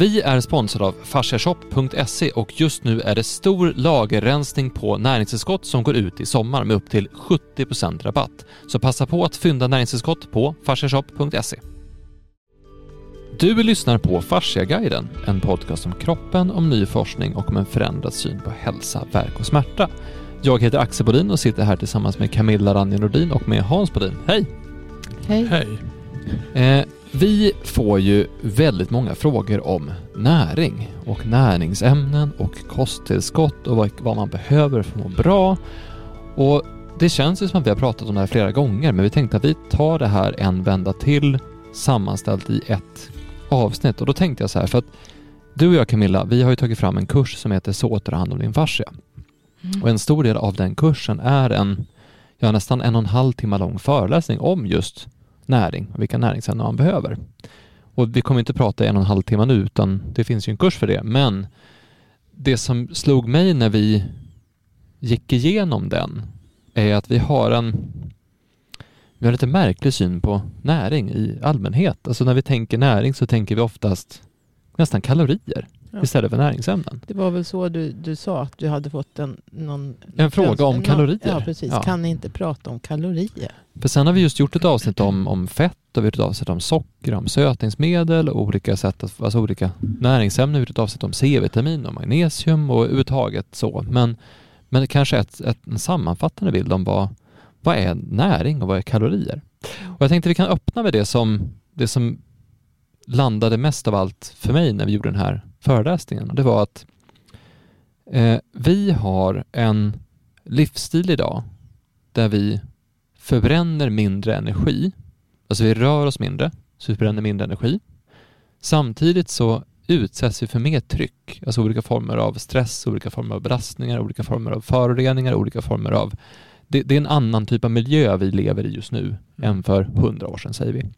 Vi är sponsrade av fasciashop.se och just nu är det stor lagerrensning på näringstillskott som går ut i sommar med upp till 70% rabatt. Så passa på att fynda näringstillskott på fasciashop.se. Du lyssnar på Fasciaguiden, en podcast om kroppen, om ny forskning och om en förändrad syn på hälsa, verk och smärta. Jag heter Axel Bodin och sitter här tillsammans med Camilla Ranje Nordin och med Hans Bodin. Hej! Hej. Hej. Eh, vi får ju väldigt många frågor om näring och näringsämnen och kosttillskott och vad, man behöver för att må bra. Och det känns ju som att vi har pratat om det här flera gånger men vi tänkte att vi tar det här en vända till sammanställt i ett avsnitt och då tänkte jag så här för att du och jag Camilla, vi har ju tagit fram en kurs som heter Så tar hand om din fascia. Mm. Och en stor del av den kursen är en, ja nästan en och en halv timme lång föreläsning om just näring och vilka näringsämnen man behöver. Och vi kommer inte prata i en och en halv timme nu utan det finns ju en kurs för det. Men det som slog mig när vi gick igenom den är att vi har en vi har lite märklig syn på näring i allmänhet. Alltså när vi tänker näring så tänker vi oftast nästan kalorier Ja. istället för näringsämnen. Det var väl så du, du sa att du hade fått en, någon, En fråga om någon- kalorier. Ja, precis. Ja. Kan ni inte prata om kalorier? För sen har vi just gjort ett avsnitt om, om fett och vi har gjort ett avsnitt om socker, om sötningsmedel och olika sätt att, alltså olika näringsämnen. Vi har gjort ett avsnitt om C-vitamin och magnesium och överhuvudtaget så. Men, men kanske ett, ett, en sammanfattande bild om vad, vad är näring och vad är kalorier? Och jag tänkte vi kan öppna med det som, det som landade mest av allt för mig när vi gjorde den här föreläsningen. Och det var att eh, vi har en livsstil idag där vi förbränner mindre energi. Alltså vi rör oss mindre, så vi förbränner mindre energi. Samtidigt så utsätts vi för mer tryck, alltså olika former av stress, olika former av belastningar, olika former av föroreningar, olika former av... Det, det är en annan typ av miljö vi lever i just nu än för hundra år sedan, säger vi.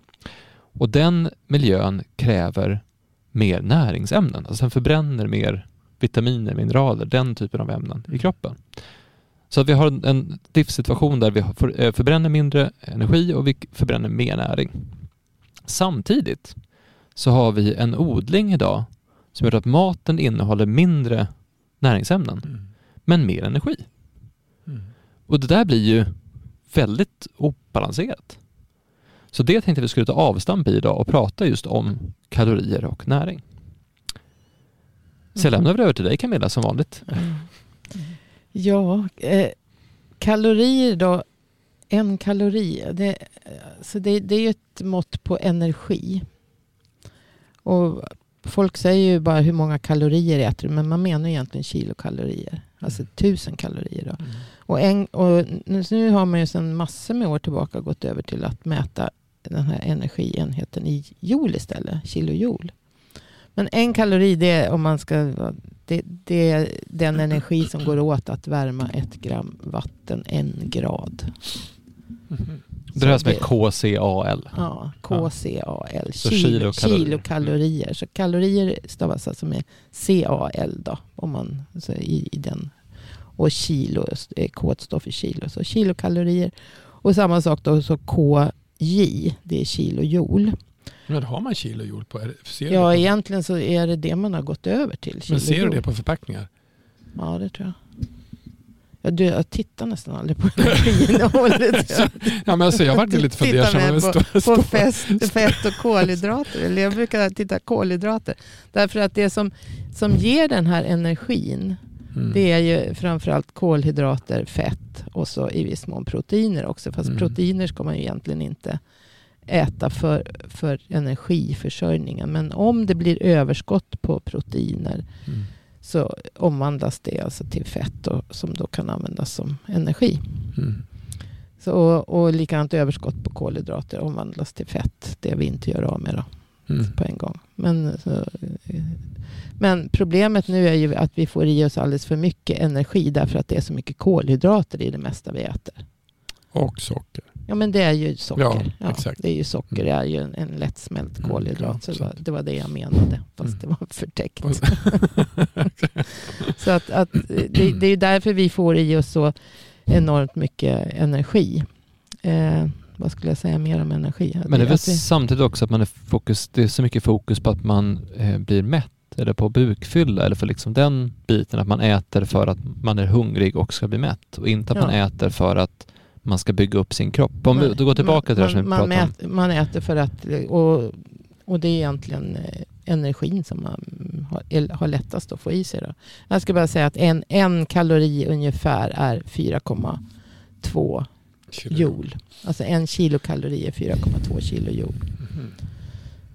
Och den miljön kräver mer näringsämnen, alltså den förbränner mer vitaminer, mineraler, den typen av ämnen i kroppen. Så att vi har en- livssituation där vi eh, förbränner mindre energi och vi förbränner mer näring. Samtidigt så har vi en odling idag som gör att maten innehåller mindre näringsämnen Mm. men mer energi. Mm. Och det där blir ju väldigt obalanserat. Så det tänkte vi skulle ta avstamp i idag och prata just om kalorier och näring. Så jag lämnar över till dig Camilla som vanligt. Ja, eh, kalorier då. En kalori, det, så det, det är ju ett mått på energi. Och folk säger ju bara hur många kalorier äter du, men man menar egentligen kilokalorier. Alltså tusen kalorier. Då. Mm. Och, en, och nu, nu har man ju sedan massor med år tillbaka gått över till att mäta den här energienheten i joule istället, kilojoule. Men en kalori, det är, om man ska, det, det är den energi som går åt att värma ett gram vatten en grad. Mhm. Det här som är KCAL. Ja, KCAL, Så kilo, kilokalorier. kilokalorier. Så kalorier stavas alltså med CAL då, om man, så i, i den. Och kilo, K står för kilo, så kilokalorier. Och samma sak då, så KJ, det är kilojoule. Men har man kilojoule på? Ser Ja, på, egentligen så är det det man har gått över till. men ser du kilojoule. det på förpackningar? Ja, det tror jag. Du, jag tittar nästan aldrig på energiinnehållet. Ja, men alltså, jag vart lite fundersam. det på- på står- fest, fett och kolhydrater. Eller jag brukar titta kolhydrater. Därför att det som, som ger den här energin, Mm. det är ju framförallt kolhydrater, fett och så i viss mån proteiner också. Fast Mm. proteiner ska man ju egentligen inte äta för, för energiförsörjningen. Men om det blir överskott på proteiner Mm. så omvandlas det alltså till fett och, som då kan användas som energi. Mm. Så, och, och likadant överskott på kolhydrater omvandlas till fett. Det vi inte gör av med då, Mm. på en gång. Men, så, men problemet nu är ju att vi får i oss alldeles för mycket energi därför att det är så mycket kolhydrater i det mesta vi äter. Och socker. Ja men det är ju socker. Ja, exakt. Det är ju socker, Mm. det är ju en, en lättsmält Mm, kolhydrat. så det, var, det var det jag menade, fast Mm. det var förtäckt. Så att, att det, det är därför vi får i oss så enormt mycket energi. Eh, vad skulle jag säga mer om energi? Men det är väl samtidigt också att man är fokus, det är så mycket fokus på att man eh, blir mätt eller på bukfylla eller för liksom den biten att man äter för att man är hungrig och ska bli mätt och inte att Ja. man äter för att man ska bygga upp sin kropp. Om Nej, då går tillbaka till det som vi man, man, pratade om. man äter för att, och, och det är egentligen eh, energin som man har, har lättast att få i sig. Då. Jag ska bara säga att en, en kalori ungefär är 4,2 joule. Alltså en kilokalori är 4,2 kilojoule. Mhm.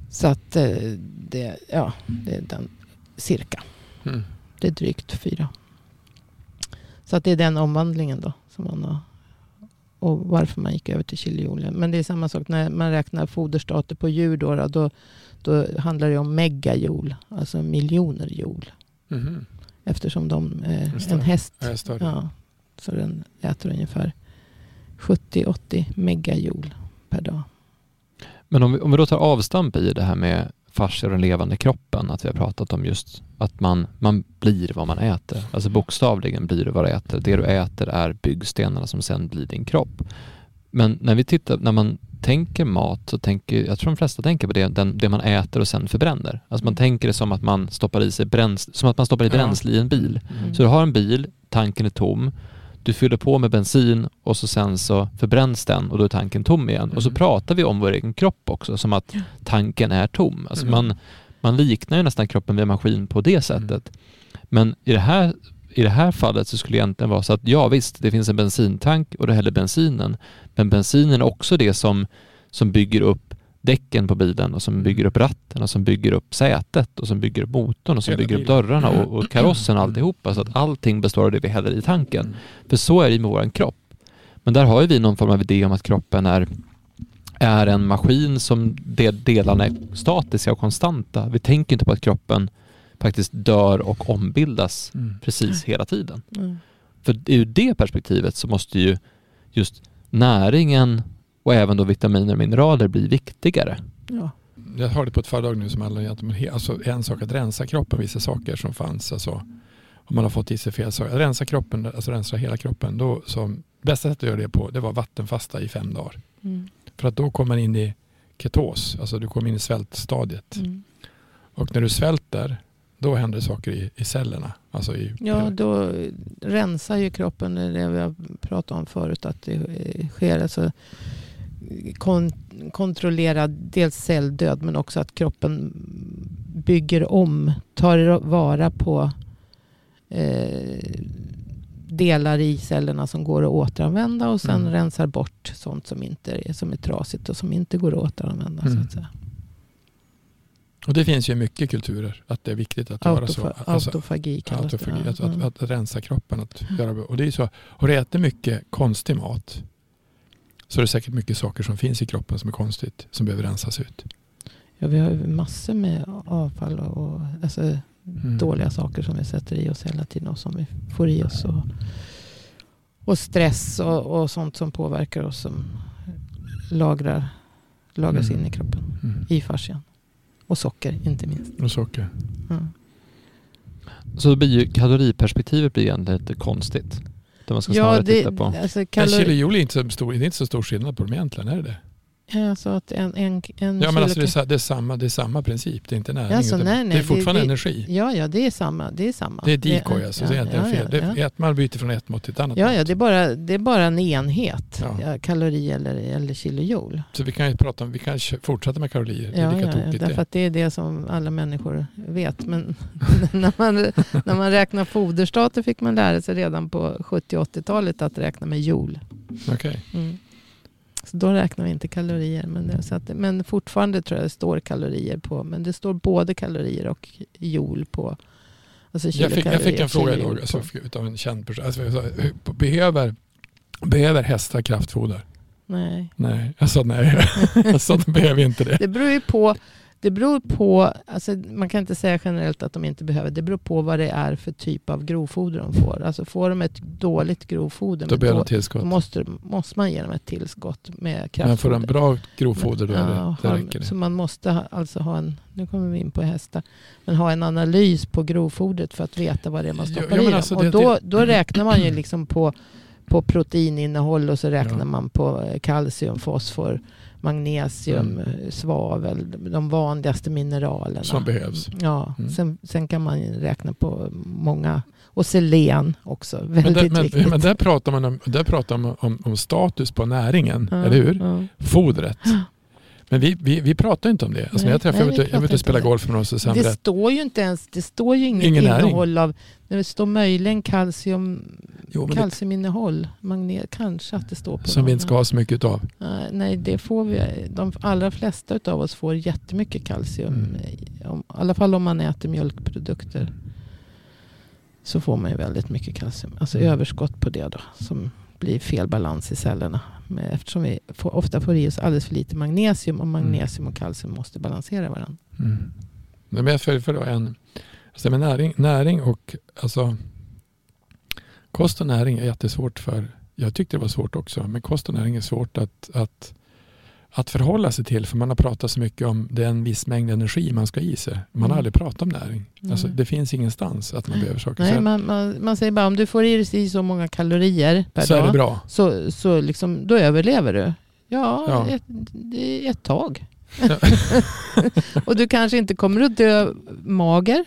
Så att eh, det, ja, det är den cirka. Mm. Det är drygt fyra. Så att det är den omvandlingen då. Som man har, och varför man gick över till kilojoule. Men det är samma sak när man räknar foderstater på djur. Då, då, då, handlar det om megajoule. Alltså miljoner joule. Mhm. Eftersom de, eh, en häst, ja, så den äter ungefär 70-80 megajoule per dag. Men om vi, om vi då tar avstamp i det här med fascia och den levande kroppen, att vi har pratat om just att man, man blir vad man äter. Alltså bokstavligen blir du vad du äter. Det du äter är byggstenarna som sen blir din kropp. Men när vi tittar, när man tänker mat så tänker, jag tror de flesta tänker på det, den, det man äter och sen förbränner. Alltså man tänker det som att man stoppar i sig bränsle, som att man stoppar i bränsle i en bil. Mm. Så du har en bil, tanken är tom, du fyller på med bensin och så sen så förbränns den och då är tanken tom igen. Och så Mm. pratar vi om vår egen kropp också som att tanken är tom. Alltså Mm. man, man liknar ju nästan kroppen vid en maskin på det sättet. Men i det, här, i det här fallet så skulle det egentligen vara så att ja visst, det finns en bensintank och du häller bensinen. Men bensinen är också det som, som bygger upp däcken på bilen och som Mm. bygger upp ratten och som bygger upp sätet och som bygger upp motorn och som Hela bygger upp bilen. dörrarna och, och karossen och Mm. alltihopa. Så att allting består av det vi häller i tanken. Mm. För så är det med vår kropp. Men där har ju vi någon form av idé om att kroppen är, är en maskin som de, delarna är statiska och konstanta. Vi tänker inte på att kroppen faktiskt dör och ombildas Mm. precis hela tiden. Mm. För ur det perspektivet så måste ju just näringen och även då vitaminer och mineraler bli viktigare. Ja. Jag hörde på ett föredrag nu som handlar om alltså en sak att rensa kroppen, vissa saker som fanns. Alltså, om man har fått i sig fel saker. Att rensa kroppen, alltså rensa hela kroppen. Då, som, bästa sättet att göra det på det var vattenfasta i fem dagar. Mm. För att då kommer man in i ketos, alltså du kommer in i svältstadiet. Mm. Och när du svälter, då händer saker i, i cellerna. Alltså i, Ja, då rensar ju kroppen, det vi har pratat om förut, att det sker alltså kon kontrollerad dels celldöd men också att kroppen bygger om, tar vara på eh, delar i cellerna som går att återanvända och sen Mm. rensar bort sånt som, inte är, som är trasigt och som inte går att återanvända. Så Mm. att säga. Och det finns ju mycket kulturer att det är viktigt att göra så. Alltså, autofagi kallas autofagi, det. att, Ja. att, rensa kroppen. Att göra, och det är så. Och du äter mycket konstig mat så är det säkert mycket saker som finns i kroppen som är konstigt som behöver rensas ut. Ja, vi har ju massor med avfall och, alltså, Mm. dåliga saker som vi sätter i oss hela tiden och som vi får i oss. Och, och stress och, och sånt som påverkar oss som lagrar, lagras Mm. in i kroppen, Mm. i fascian. Och socker inte minst. Och socker. Ja. Så då blir ju kaloriperspektivet blir egentligen lite konstigt. Där man ska snarare titta på. alltså kalori, kilojoule är inte så stor, det är inte så stor skillnad på dem egentligen, är det det? Alltså att en, en, en Ja men alltså det är, det, är samma, det är samma princip, det är inte näring. Alltså, utan nej, nej, det är fortfarande det- energi. Ja, ja, det är samma. Det är, samma. Det är decoy alltså, ja, det är egentligen ja, fel. Ja, Det ett, man byter från ett mått till ett annat Ja, ja, det är bara, det är bara en enhet. Kalori eller, eller kilojoule. Så vi kan ju prata om, vi kan fortsätta med kalorier, det är lika ja, tokigt därför det. att det är det som alla människor vet. Men när, man, när man räknar foderstater fick man lära sig redan på 70-80-talet att räkna med joule. Okej. Mm. Så då räknar vi inte kalorier. Men, det, så att, men fortfarande tror jag det står kalorier på. Men det står både kalorier och joule på. Alltså Jag fick, jag fick en fråga idag alltså, utav en känd person. Alltså, sa, behöver, behöver hästar kraftfoder? Nej. Nej, jag sa nej. jag sa de behöver inte det. Det beror ju på. Det beror på, alltså man kan inte säga generellt att de inte behöver. Det beror på vad det är för typ av grovfoder de får. Alltså får de ett dåligt grovfoder, Då då, tillskott. måste, måste man ge dem ett tillskott med kraftfoder. Men får de bra grovfoder då det, Ja, det har- räcker det. Så man måste ha, alltså ha en, nu kommer vi in på hästar, men ha en analys på grovfodret för att veta vad det är man stoppar ja, i dem. alltså Och det- då, det- då räknar man ju liksom på, på proteininnehåll och så räknar Ja. man på eh, kalcium, fosfor, magnesium, Mm. eh, svavel, de vanligaste mineralerna. Som behövs. Ja, Mm. sen, sen kan man räkna på många, och selen också, Men, väldigt där, viktigt. men, men där pratar man, om, där pratar man om, om status på näringen, Ja, eller hur? ja. Fodret. Men vi, vi, vi pratar inte om det. Alltså när Nej, jag träffade, nej, jag vi jag spelade inte om golf med någon så Det berätt, står ju inte ens, det står ju inget Ingen näring. innehåll av, det står möjligen kalcium, jo, det, kalciuminnehåll, magne, kanske att det står på som vi någon. inte ska ha så mycket utav. Nej, Nej, det får vi. De allra flesta av oss får jättemycket kalcium. Mm. Om- I alla fall om man äter mjölkprodukter. Så får man ju väldigt mycket kalcium. Alltså Mm. överskott på det då. Som blir fel balans i cellerna. Eftersom vi får, ofta får i oss alldeles för lite magnesium. Och magnesium och kalcium måste balansera varandra. Mm. Nej, men jag för då en, alltså med näring, näring och alltså, kost och näring är jättesvårt för, jag tyckte det var svårt också, men kost och näring är svårt att, att, att förhålla sig till för man har pratat så mycket om det är en viss mängd energi man ska i sig. Man Mm. har aldrig pratat om näring. Alltså, Nej. det finns ingenstans att man behöver saker. Nej, så man, man, man säger bara om du får i dig så många kalorier per så är det dag. bra. Så, så liksom, då överlever du. Ja, Ja. Ett, det är ett tag. Ja. och du kanske inte kommer att dö mager.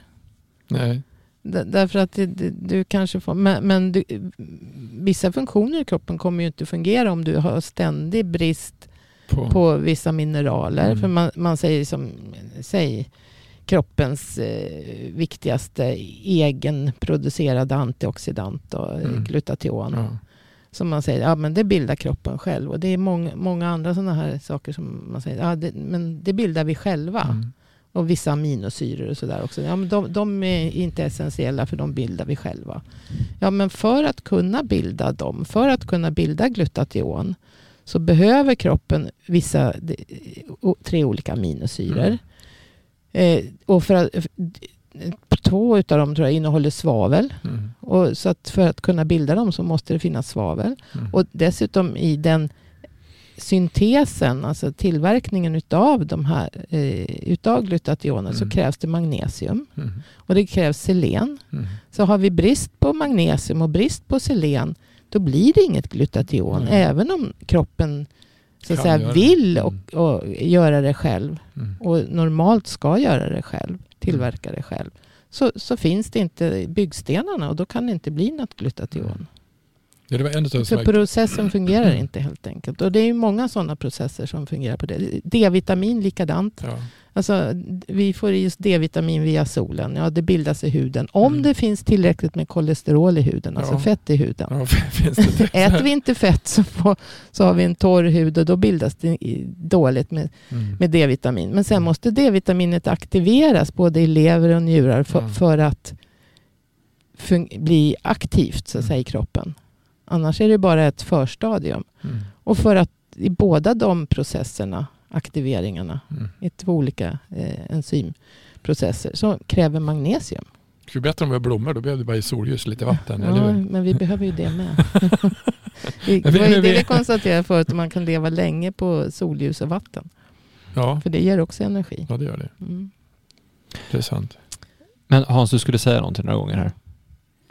Nej. Därför att det, det, du kanske får, men, men du, vissa funktioner i kroppen kommer ju inte fungera om du har ständig brist På, på vissa mineraler. Mm. För man, man säger som, säg kroppens eh, viktigaste egenproducerade antioxidant och Mm. glutation. ja. Som man säger, ja men det bildar kroppen själv. Och det är många, många andra sådana här saker som man säger, ja det, men det bildar vi själva. Mm. Och vissa aminosyror och sådär också. Ja, men de, de är inte essentiella för de bildar vi själva. Ja men för att kunna bilda dem, för att kunna bilda glutation så behöver kroppen vissa, tre olika aminosyror. Mm. Eh, och för att, två utav dem tror jag innehåller svavel. Mm. Och så att för att kunna bilda dem så måste det finnas svavel. Mm. Och dessutom i den syntesen, alltså tillverkningen utav de här eh, utav glutationer så Mm. krävs det magnesium Mm. och det krävs selen. Mm. Så har vi brist på magnesium och brist på selen då blir det inget glutation Mm. även om kroppen så att säga, vill Mm. och, och göra det själv Mm. och normalt ska göra det själv, tillverka det själv. Så, så finns det inte byggstenarna och då kan det inte bli något glutation. Ja, en utav Så processen fungerar inte helt enkelt. Och det är ju många sådana processer som fungerar på det. D-vitamin likadant. ja. Alltså, vi får i oss D-vitamin via solen. Ja, det bildas i huden. Om Mm. det finns tillräckligt med kolesterol i huden, alltså Ja. fett i huden. Ja? Äter vi inte fett så, får, så har vi en torr hud och då bildas det dåligt med, Mm. med D-vitamin. Men sen Mm. måste D-vitaminet aktiveras både i lever och njurar för, Ja. för att bli aktivt så Mm. säga, i kroppen. Annars är det bara ett förstadium. Mm. Och för att i båda de processerna, aktiveringarna, Mm. i två olika eh, enzymprocesser, så kräver magnesium. Skulle bättre om vi har blommor, då behöver vi bara i solljus och lite vatten, Ja, eller men vi behöver ju det med. det var ju det vi- vi konstaterade förut, att man kan leva länge på solljus och vatten. Ja, För det ger också energi. ja, det gör det. Mm. Det är sant. Men Hans, du skulle säga någonting några gånger här.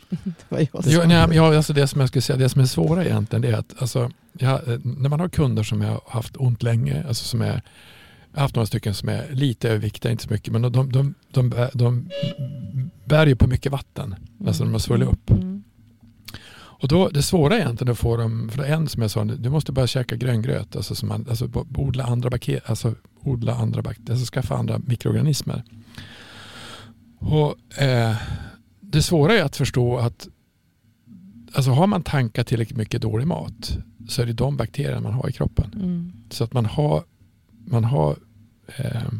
Det var jag men ja, alltså det som jag skulle säga, det som är svåra egentligen, det är att alltså, jag, när man har kunder som jag har haft ont länge, alltså som är, jag har haft några stycken som är lite överviktiga, inte så mycket, men de, de, de, de, bär- de bär ju på mycket vatten, alltså de har svullit upp. Mm. Och då, det svåra egentligen att få dem, för en som jag sa, du måste börja käka gröngröt, alltså, som man, alltså odla andra bakterier, alltså odla andra bakterier, alltså skaffa andra mikroorganismer. Och eh, det svåra är att förstå att alltså har man tankat tillräckligt mycket dålig mat så är det de bakterierna man har i kroppen. Mm. Så att man har, man har, eh,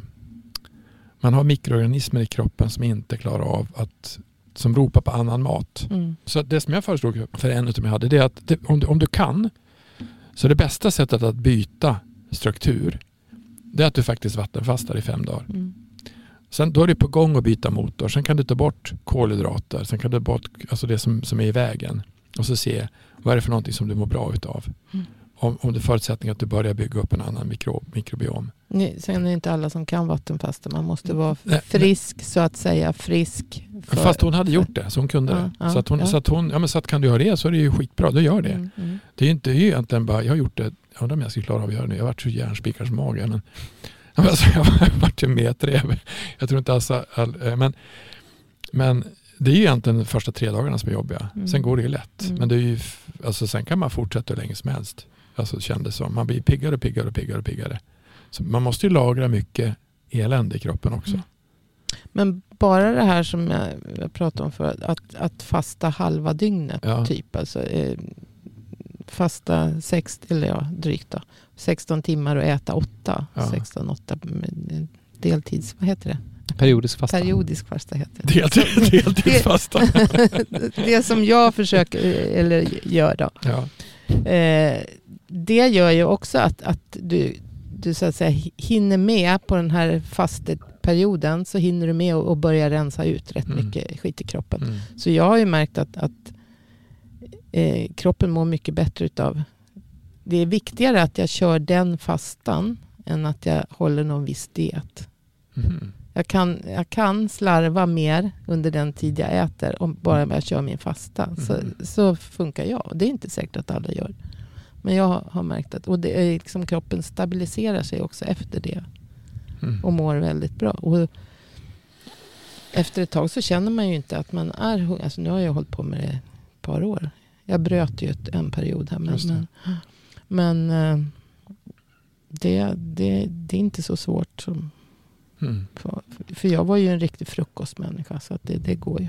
man har mikroorganismer i kroppen som inte klarar av att, som ropar på annan mat. Mm. Så det som jag föreslog för en utav mig hade det är att det, om, du, om du kan så det bästa sättet att byta struktur det är att du faktiskt vattenfastar i fem dagar. Mm. Sen då är du på gång att byta motor. Sen kan du ta bort kolhydrater. Sen kan du ta bort alltså det som, som är i vägen. Och så se vad är det för någonting som du mår bra utav. Mm. om, om det är förutsättning att du börjar bygga upp en annan mikro, mikrobiom. Nej, Sen är det inte alla som kan vattenfasta. Man måste vara Nej, frisk så att säga. Frisk. för- Fast hon hade gjort det, så hon kunde Ja, det. ja, så, att hon, ja. så att hon, ja men så att kan du göra det så är det ju skitbra, då gör det. Mm, mm. Det är ju inte det är ju egentligen bara, jag har gjort det, jag undrar om jag skulle klara av att göra det nu. Jag har varit så järnspikars mage. Men alltså, jag har varit ju metrev. Jag tror inte alls all, eh, men, men det är ju egentligen de första tre dagarna som är jobbiga. Mm. Sen går det ju lätt. Mm. Men det är ju, alltså, sen kan man fortsätta hur länge som helst. Alltså kändes som. Man blir piggare och piggare och piggare och piggare. Så man måste ju lagra mycket elände i kroppen också. Mm. Men bara det här som jag, jag pratade om förut. Att, att fasta halva dygnet. Ja. Typ. Alltså, eh, fasta sex, eller ja, drygt då. 16 timmar och äta 8. Ja. 16, 8 med deltids... Vad heter det? Periodisk fasta. Periodisk fasta heter det. Deltid, deltidsfasta. det som jag försöker, eller gör då. Ja. Eh, det gör ju också att, att du, du så att säga hinner med på den här fasteperioden så hinner du med och börja rensa ut rätt Mm. mycket skit i kroppen. Mm. Så jag har ju märkt att, att eh, kroppen mår mycket bättre utav det är viktigare att jag kör den fastan än att jag håller någon viss diet. Mhm. Jag kan, jag kan slarva mer under den tid jag äter om bara jag kör min fasta. Så, Mhm. så funkar jag. Det är inte säkert att alla gör. Men jag har- märkt att och det är liksom, kroppen stabiliserar sig också efter det Mm. och mår väldigt bra. Och efter ett tag så känner man ju inte att man är hungrig. Alltså nu har jag hållit på med det ett par år. Jag bröt ju en period här. Men. Men, eh, det, det, det är inte så svårt. Som, Mm. för, för jag var ju en riktig frukostmänniska. Så att det, det går ju.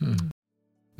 Mm.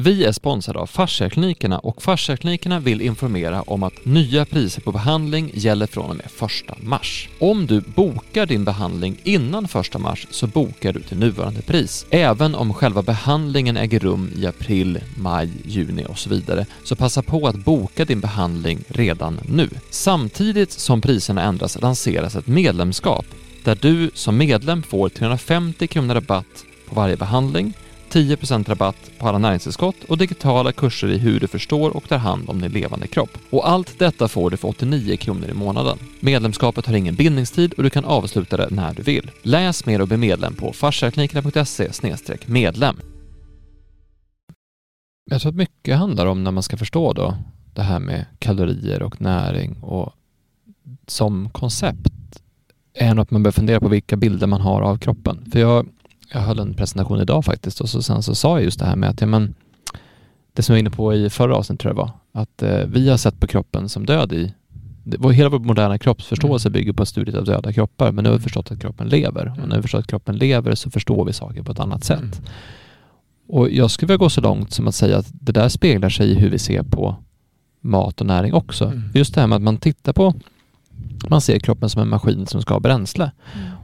Vi är sponsrade av Fasciaklinikerna och Fasciaklinikerna vill informera om att nya priser på behandling gäller från och med 1 mars. Om du bokar din behandling innan 1 mars så bokar du till nuvarande pris. Även om själva behandlingen äger rum i april, maj, juni och så vidare så passa på att boka din behandling redan nu. Samtidigt som priserna ändras lanseras ett medlemskap där du som medlem får 350 kronor rabatt på varje behandling 10% rabatt på alla näringstillskott och digitala kurser i hur du förstår och tar hand om din levande kropp. Och allt detta får du för 89 kronor i månaden. Medlemskapet har ingen bindningstid och du kan avsluta det när du vill. Läs mer och bli medlem på fasciaklinikerna.se medlem. Jag tror att mycket handlar om när man ska förstå då det här med kalorier och näring och som koncept är nog att man bör fundera på vilka bilder man har av kroppen. För jag jag höll en presentation idag faktiskt och så sen så sa jag just det här med att ja, men, det som jag var inne på i förra avsnittet tror jag var, att eh, vi har sett på kroppen som död i det, hela vår moderna kroppsförståelse Mm. bygger på studiet av döda kroppar men nu har vi förstått att kroppen lever och när vi förstått att kroppen lever så förstår vi saker på ett annat sätt. Mm. Och jag skulle vilja gå så långt som att säga att det där speglar sig i hur vi ser på mat och näring också. Mm. Just det här med att man tittar på, man ser kroppen som en maskin som ska ha bränsle.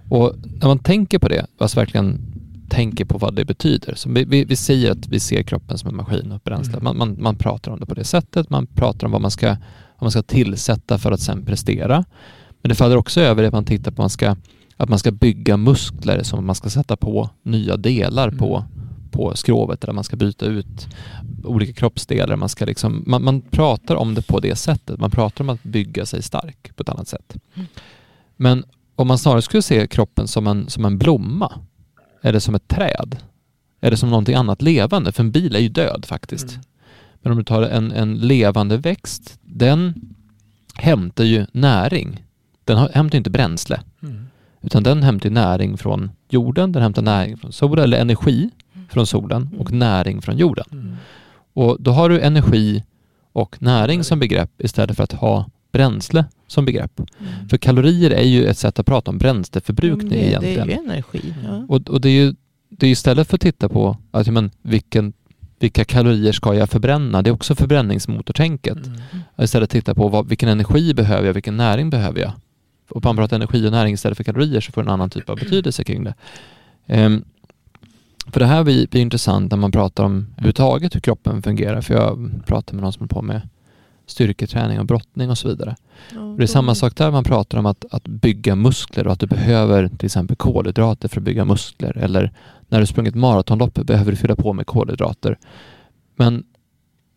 Och när man tänker på det, alltså verkligen tänker på vad det betyder. Så vi, vi, vi säger att vi ser kroppen som en maskin och bränsle. Mm. Man, man, man pratar om det på det sättet. Man pratar om vad man ska, vad man ska tillsätta för att sen prestera. Men det faller också över att man tittar på att man ska, att man ska bygga muskler som man ska sätta på nya delar Mm. på, på skrovet eller man ska byta ut olika kroppsdelar. Man, ska liksom, man, man pratar om det på det sättet. Man pratar om att bygga sig stark på ett annat sätt. Men om man snarare skulle se kroppen som en, som en blomma eller som ett träd eller som någonting annat levande, för en bil är ju död faktiskt. Mm. Men om du tar en, en levande växt, den hämtar ju näring. Den hämtar inte bränsle, Mm. utan den hämtar näring från jorden, den hämtar näring från solen, eller energi från solen och näring från jorden. Mm. Och då har du energi och näring som begrepp istället för att ha bränsle som begrepp. Mm. För kalorier är ju ett sätt att prata om bränsleförbrukning det, egentligen. det är ju energi. Ja. Och, och det är ju det är istället för att titta på att, men, vilken, vilka kalorier ska jag förbränna? Det är också förbränningsmotortänket. Mm. Att Istället titta på vad, vilken energi behöver jag, vilken näring behöver jag? Och man pratar energi och näring istället för kalorier så får en annan typ av betydelse kring det. Ehm, för det här blir, blir intressant när man pratar om överhuvudtaget hur kroppen fungerar. För jag pratar med någon som håller på med styrketräning och brottning och så vidare. Ja, Och det är samma sak där man pratar om att, att bygga muskler och att du behöver till exempel kolhydrater för att bygga muskler. Eller när du sprungit maratonlopp behöver du fylla på med kolhydrater. Men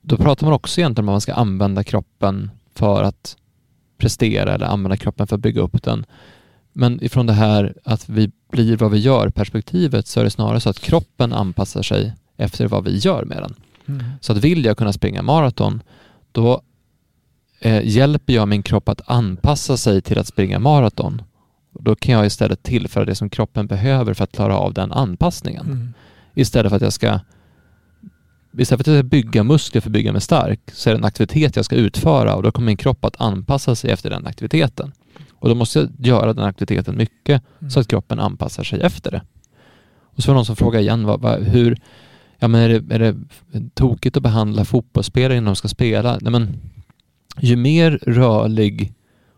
då pratar man också egentligen om att man ska använda kroppen för att prestera eller använda kroppen för att bygga upp den. Men ifrån det här att vi blir vad vi gör perspektivet så är det snarare så att kroppen anpassar sig efter vad vi gör med den. Mm. Så att vill jag kunna springa maraton, då eh, hjälper jag min kropp att anpassa sig till att springa maraton. Då kan jag istället tillföra det som kroppen behöver för att klara av den anpassningen. Mm. Istället för att jag ska Istället för att jag ska bygga muskler för att bygga mig stark så är det en aktivitet jag ska utföra och då kommer min kropp att anpassa sig efter den aktiviteten. Och då måste jag göra den aktiviteten mycket Mm. så att kroppen anpassar sig efter det. Och så var det någon som frågade igen, vad, vad, hur, ja men är det, är det tokigt att behandla fotbollsspelare innan de ska spela? Nej men, ju mer rörlig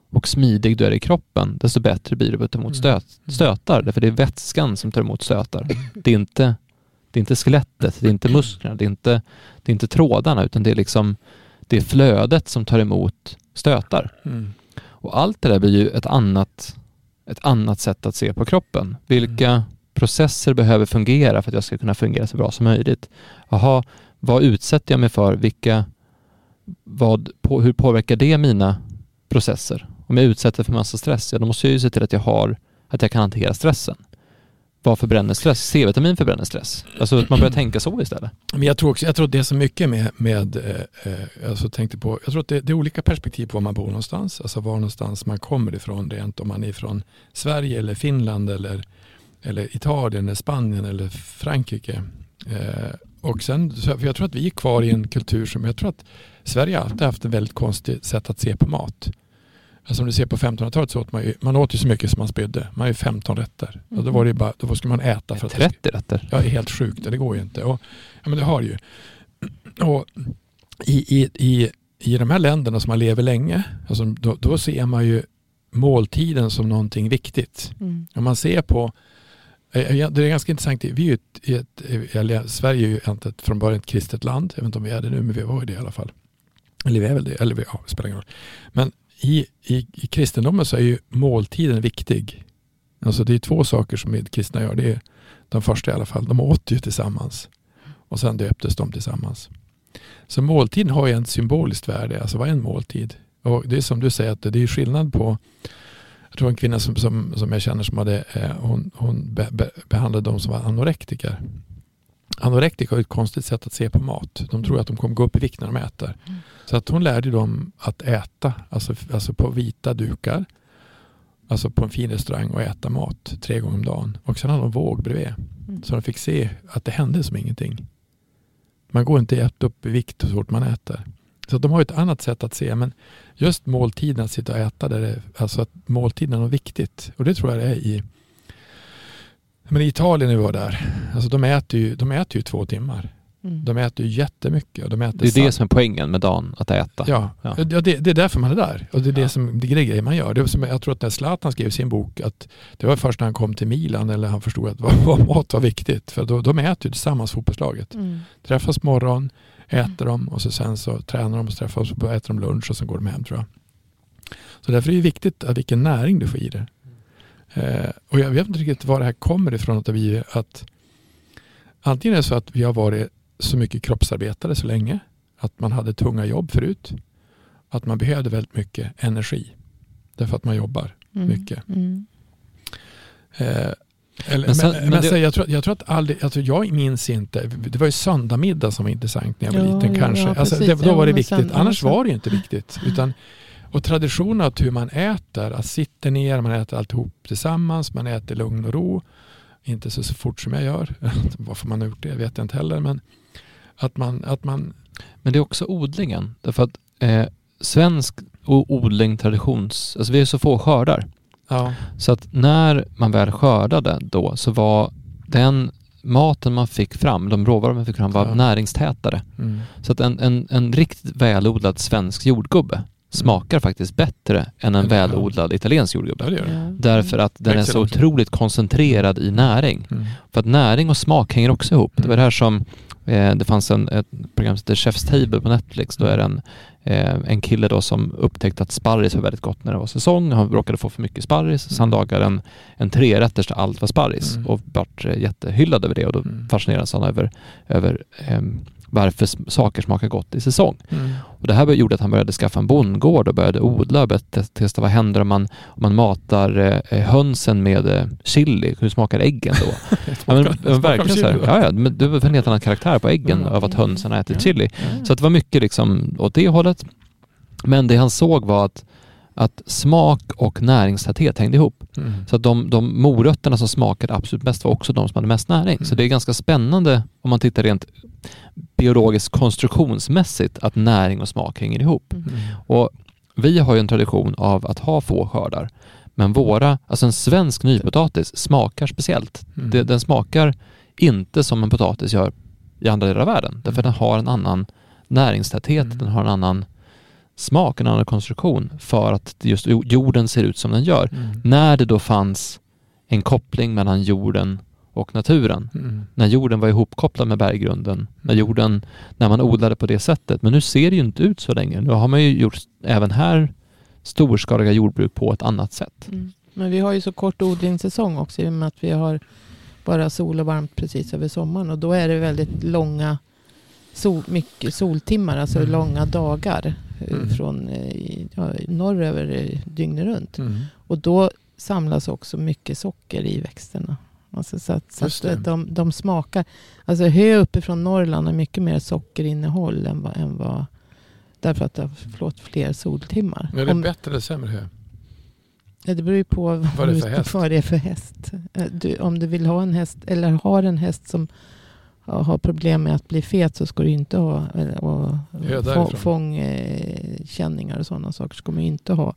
och smidig du är i kroppen, desto bättre blir du på att ta emot Mm. stöt, stötar. Därför det är vätskan som tar emot stötar. Det är inte, det är inte skelettet, det är inte musklerna, det är inte, det är inte trådarna, utan det är liksom det är flödet som tar emot stötar. Mm. Och allt det där blir ju ett annat, ett annat sätt att se på kroppen. Vilka processer behöver fungera för att jag ska kunna fungera så bra som möjligt? Jaha, vad utsätter jag mig för? Vilka, vad, på, hur påverkar det mina processer? Om jag utsätter för massa stress, ja då måste jag ju se till att jag har, att jag kan hantera stressen. Vad förbränner stress? C-vitamin förbränner stress. Alltså att man börjar tänka så istället. Men jag tror också, jag tror att det är så mycket med, med eh, eh alltså tänkte på, jag tror att det, det är olika perspektiv på var man bor någonstans, alltså var någonstans man kommer ifrån rent om man är från Sverige eller Finland eller, eller Italien eller Spanien eller Frankrike. Eh, och sen, för jag tror att vi är kvar i en kultur som, jag tror att Sverige alltid haft ett väldigt konstigt sätt att se på mat. Alltså om du ser på 1500-talet så åt man ju, man åt ju så mycket som man spydde. Man ju 15 rätter. Och då var det ju bara, då skulle man äta för att det 30 rätter. Ja, det är helt sjukt. Det går ju inte. Och, ja, men det har ju. Och i, i, i, I de här länderna som man lever länge, alltså, då, då ser man ju måltiden som någonting viktigt. Mm. Om man ser på, det är ganska intressant, vi är ju ett, ett, eller Sverige är ju inte ett, från början ett kristet land, jag vet inte om vi är det nu, men vi var ju det i alla fall. Eller vi är väl det, eller vi, ja, det spelar ingen roll. Men i, i, i kristendomen så är ju måltiden viktig. Alltså det är två saker som kristna gör. Det är de första i alla fall. De åt ju tillsammans. Och sen döptes de tillsammans. Så måltiden har ju ett symboliskt värde. Alltså vad är en måltid? Och det är som du säger att det är skillnad på jag tror en kvinna som, som, som jag känner som hade, eh, hon, hon be, be, behandlade de som var anorektiker. Anorektiker har ett konstigt sätt att se på mat. De tror att de kommer gå upp i vikt när de äter. Mm. Så att hon lärde dem att äta, alltså, alltså på vita dukar. Alltså på en fin restaurang och äta mat tre gånger om dagen. Och sen hade de våg bredvid. Mm. Så de fick se att det hände som ingenting. Man går inte upp i vikt så fort man äter. Så de har ett annat sätt att se. Men just måltiden, att sitta och äta, där det, alltså att måltiden är något viktigt. Och det tror jag det är i men i Italien när vi var där, alltså de äter ju, de äter ju två timmar. Mm. De äter ju jättemycket. Och de äter Det är det salt. som är poängen med dagen, att äta. Ja, Ja. ja. det, det är därför man är där. Och det är det Ja. som det är det man gör. Det är som, jag tror att när Zlatan skrev sin bok att det var först när han kom till Milan eller han förstod att vad, vad mat var viktigt. För då, de äter ju tillsammans fotbollslaget. Mm. Träffas morgon, äter de och så sen så tränar de och träffas och äter de lunch och sen går de hem tror jag. Så därför är det viktigt att vilken näring du får i det. Eh, och jag vet inte riktigt var det här kommer ifrån. Att, vi, att antingen är det så att vi har varit så mycket kroppsarbetare så länge. Att man hade tunga jobb förut. Att man behövde väldigt mycket energi. Därför att man jobbar Mm. mycket. Mm. Eh, eller, Men men sen- men, men det- så jag, tror, jag tror att aldrig, alltså jag minns inte, det var ju söndagmiddag som var intressant när jag var Ja, liten ja, kanske. ja, alltså, det, då var det viktigt, annars var det inte viktigt. Utan, och traditionen att hur man äter, att sitta ner, man äter alltihop tillsammans, man äter lugn och ro. Inte så, så fort som jag gör. Varför man har gjort det vet jag inte heller. Men att man, att man Men det är också odlingen. Därför att eh, svensk odling, traditions... Alltså vi har så få skördar. ja, Så att när man väl skördade då så var den maten man fick fram, de råvaror man fick fram var Ja. näringstätare. mm, Så att en, en, en riktigt välodlad svensk jordgubbe smakar faktiskt bättre än en Mm. Välodlad italiensk jordgubbe. ja, det det. Därför att den är så otroligt koncentrerad i näring. Mm. För att näring och smak hänger också ihop. Det var Mm. det här som, eh, det fanns en, ett program som heter Chef's Table på Netflix. Då är det en, eh, en kille då som upptäckte att sparris var väldigt gott när det var säsong. Han råkade få för mycket sparris så han Mm. lagade en, en trerätters där allt var sparris Mm. och vart eh, jättehyllad över det och då Mm. fascinerades han över, över ehm, varför saker smakar gott i säsong. Mm. Och det här gjorde att han började skaffa en bondgård och började odla och började te- testa vad händer om man, om man matar eh, hönsen med eh, chili. Hur smakar äggen då? ja, men, men verkligen så här, ja, ja, men det var en helt annan karaktär på äggen Mm. av att hönsen har ätit Ja. chili. Mm. Så att det var mycket liksom åt det hållet. Men det han såg var att, att smak och näringstäthet hängde ihop. Mm. Så att de, de morötterna som smakade absolut bäst var också de som hade mest näring. Så Mm. det är ganska spännande om man tittar rent biologiskt konstruktionsmässigt att näring och smak hänger ihop. Mm. Och vi har ju en tradition av att ha få skördar. Men våra, alltså en svensk nypotatis smakar speciellt. Mm. Den smakar inte som en potatis gör i andra delar av världen. Därför den har en annan näringstäthet, Mm. den har en annan smak, en annan konstruktion för att just jorden ser ut som den gör. Mm. När det då fanns en koppling mellan jorden och naturen. Mm. När jorden var ihopkopplad med berggrunden. När Mm. jorden, när man odlade på det sättet. Men nu ser det ju inte ut så länge. Nu har man ju gjort även här storskaliga jordbruk på ett annat sätt. Mm. Men vi har ju så kort odlingssäsong också i och med att vi har bara sol och varmt precis över sommaren. Och då är det väldigt långa sol, mycket soltimmar, alltså Mm. långa dagar. eh, Mm. Från eh, ja, norröver eh, dygnet runt. Mm. Och då samlas också mycket socker i växterna. Alltså så att, så att de, de smakar. Alltså hö uppifrån Norrland har mycket mer sockerinnehåll än vad, än vad därför att det har flått fler soltimmar. Är det Om- bättre eller sämre hö? Ja, det beror ju på Vad är det häst? vad det är för häst. Eh, Du, om du vill ha en häst eller har en häst som har problem med att bli fet så ska du inte ha och, få, fångkänningar och sådana saker. ska man inte ha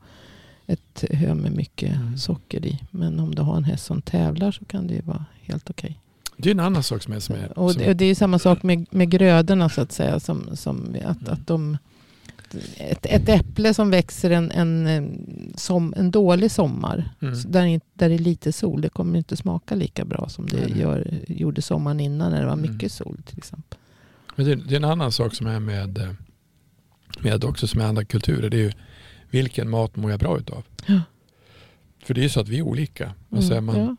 ett hö med mycket Mm. socker i. Men om du har en häst som tävlar så kan det ju vara helt okej. Det är en annan sak som är som är... Och det, och det är samma sak med, med grödorna så att säga. Som, som att, Mm. att de, ett, ett äpple som växer en, en, som, en dålig sommar. Mm. Där, där det är lite sol. Det kommer inte smaka lika bra som det gör, gjorde sommaren innan när det var Mm. mycket sol till exempel. Men det, det är en annan sak som är med, eh, med också som är andra kulturer. Det är ju vilken mat mår jag bra utav? Ja. För det är ju så att vi är olika. Alltså är, man, ja.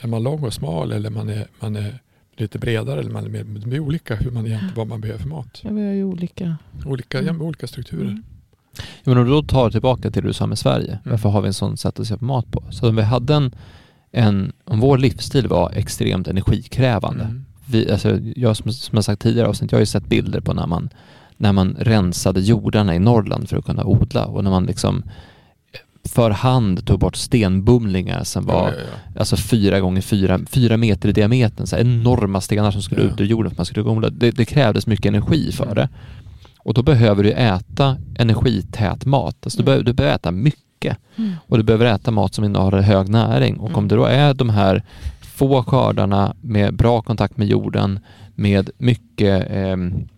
är man lång och smal eller man är, man är lite bredare eller man är mer, det är olika hur man egentligen, vad man behöver för mat. ja, vi har ju olika. Olika, Mm. ja, olika strukturer. Mm. Ja, Men om du då tar tillbaka till det du sa med Sverige, Mm. varför har vi en sån sätt att se på mat på? Så om vi hade en, en om vår livsstil var extremt energikrävande. Mm. Vi, alltså, jag som, som jag sagt tidigare avsnitt, jag har ju sett bilder på när man, när man rensade jordarna i Norrland för att kunna odla och när man liksom för hand tog bort stenbumlingar som var Ja, ja, ja. alltså fyra gånger fyra, fyra meter i diametern, så här enorma stenar som skulle Ja. ut ur jorden för att man skulle odla. Det, det krävdes mycket energi för Mm. det. Och då behöver du äta energität mat. Alltså du, Mm. behöver, du behöver äta mycket. Och du behöver äta mat som innehåller hög näring. Och om Mm. det då är de här få skördarna med bra kontakt med jorden, med mycket ehm,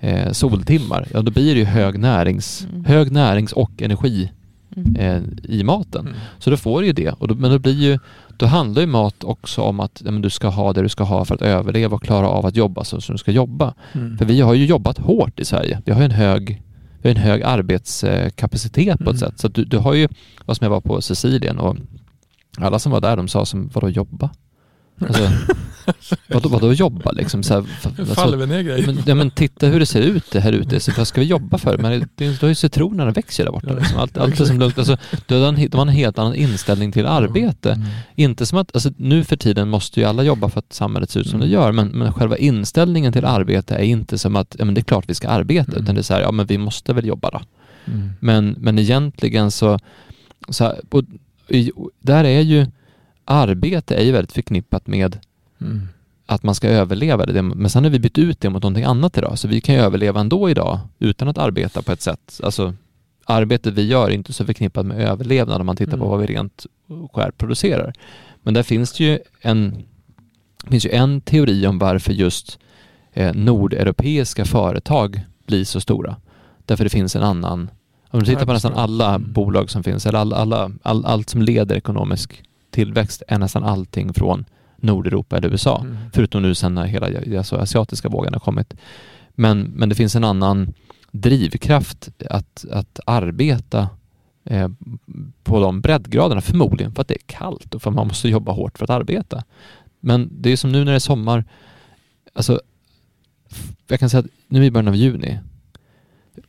eh, soltimmar, ja då blir det ju hög, närings, Mm. hög närings och energi Mm. eh, i maten. Mm. Så då får du ju det. Och då, men då blir ju, då handlar ju mat också om att ja, men du ska ha det du ska ha för att överleva och klara av att jobba så som du ska jobba. Mm. För vi har ju jobbat hårt i Sverige. Vi har ju en hög, vi har en hög arbetskapacitet på ett Mm. sätt. Så att du, du har ju, vad som jag var på Sicilien och alla som var där de sa som, vadå jobba? Alltså, vadå, vadå jobba liksom? Så här, alltså, faller vi ner grejer. men, ja, men titta hur det ser ut här ute. Så vad ska vi jobba för? Men det, då är ju citronerna växer där borta. Liksom. Allt, allt är som lugnt. Alltså, de, har en, har helt annan inställning till arbete. Mm. Inte som att, alltså, nu för tiden måste ju alla jobba för att samhället ser ut som Mm. det gör, men, men själva inställningen till arbete är inte som att, ja men det är klart vi ska arbeta, Mm. utan det är så här, ja men vi måste väl jobba då. Mm. Men, men egentligen så, så här, och, i- där är ju, arbete är ju väldigt förknippat med Mm. att man ska överleva det. Men sen har vi bytt ut det mot någonting annat idag. Så vi kan ju överleva ändå idag utan att arbeta på ett sätt. Alltså arbetet vi gör är inte så förknippat med överlevnad om man tittar på Mm. vad vi rent och skärt producerar. Men där finns det ju en, finns ju en teori om varför just eh, nordeuropeiska företag blir så stora. Därför det finns en annan, om du tittar på nästan alla Mm. bolag som finns, eller alla, alla, all, allt som leder ekonomisk tillväxt är nästan allting från Nordeuropa eller USA. Mm. Förutom nu sen när hela alltså, asiatiska vågen har kommit. Men, men det finns en annan drivkraft att, att arbeta eh, på de breddgraderna, förmodligen för att det är kallt och för att man måste jobba hårt för att arbeta. Men det är som nu när det är sommar, alltså jag kan säga att nu i början av juni,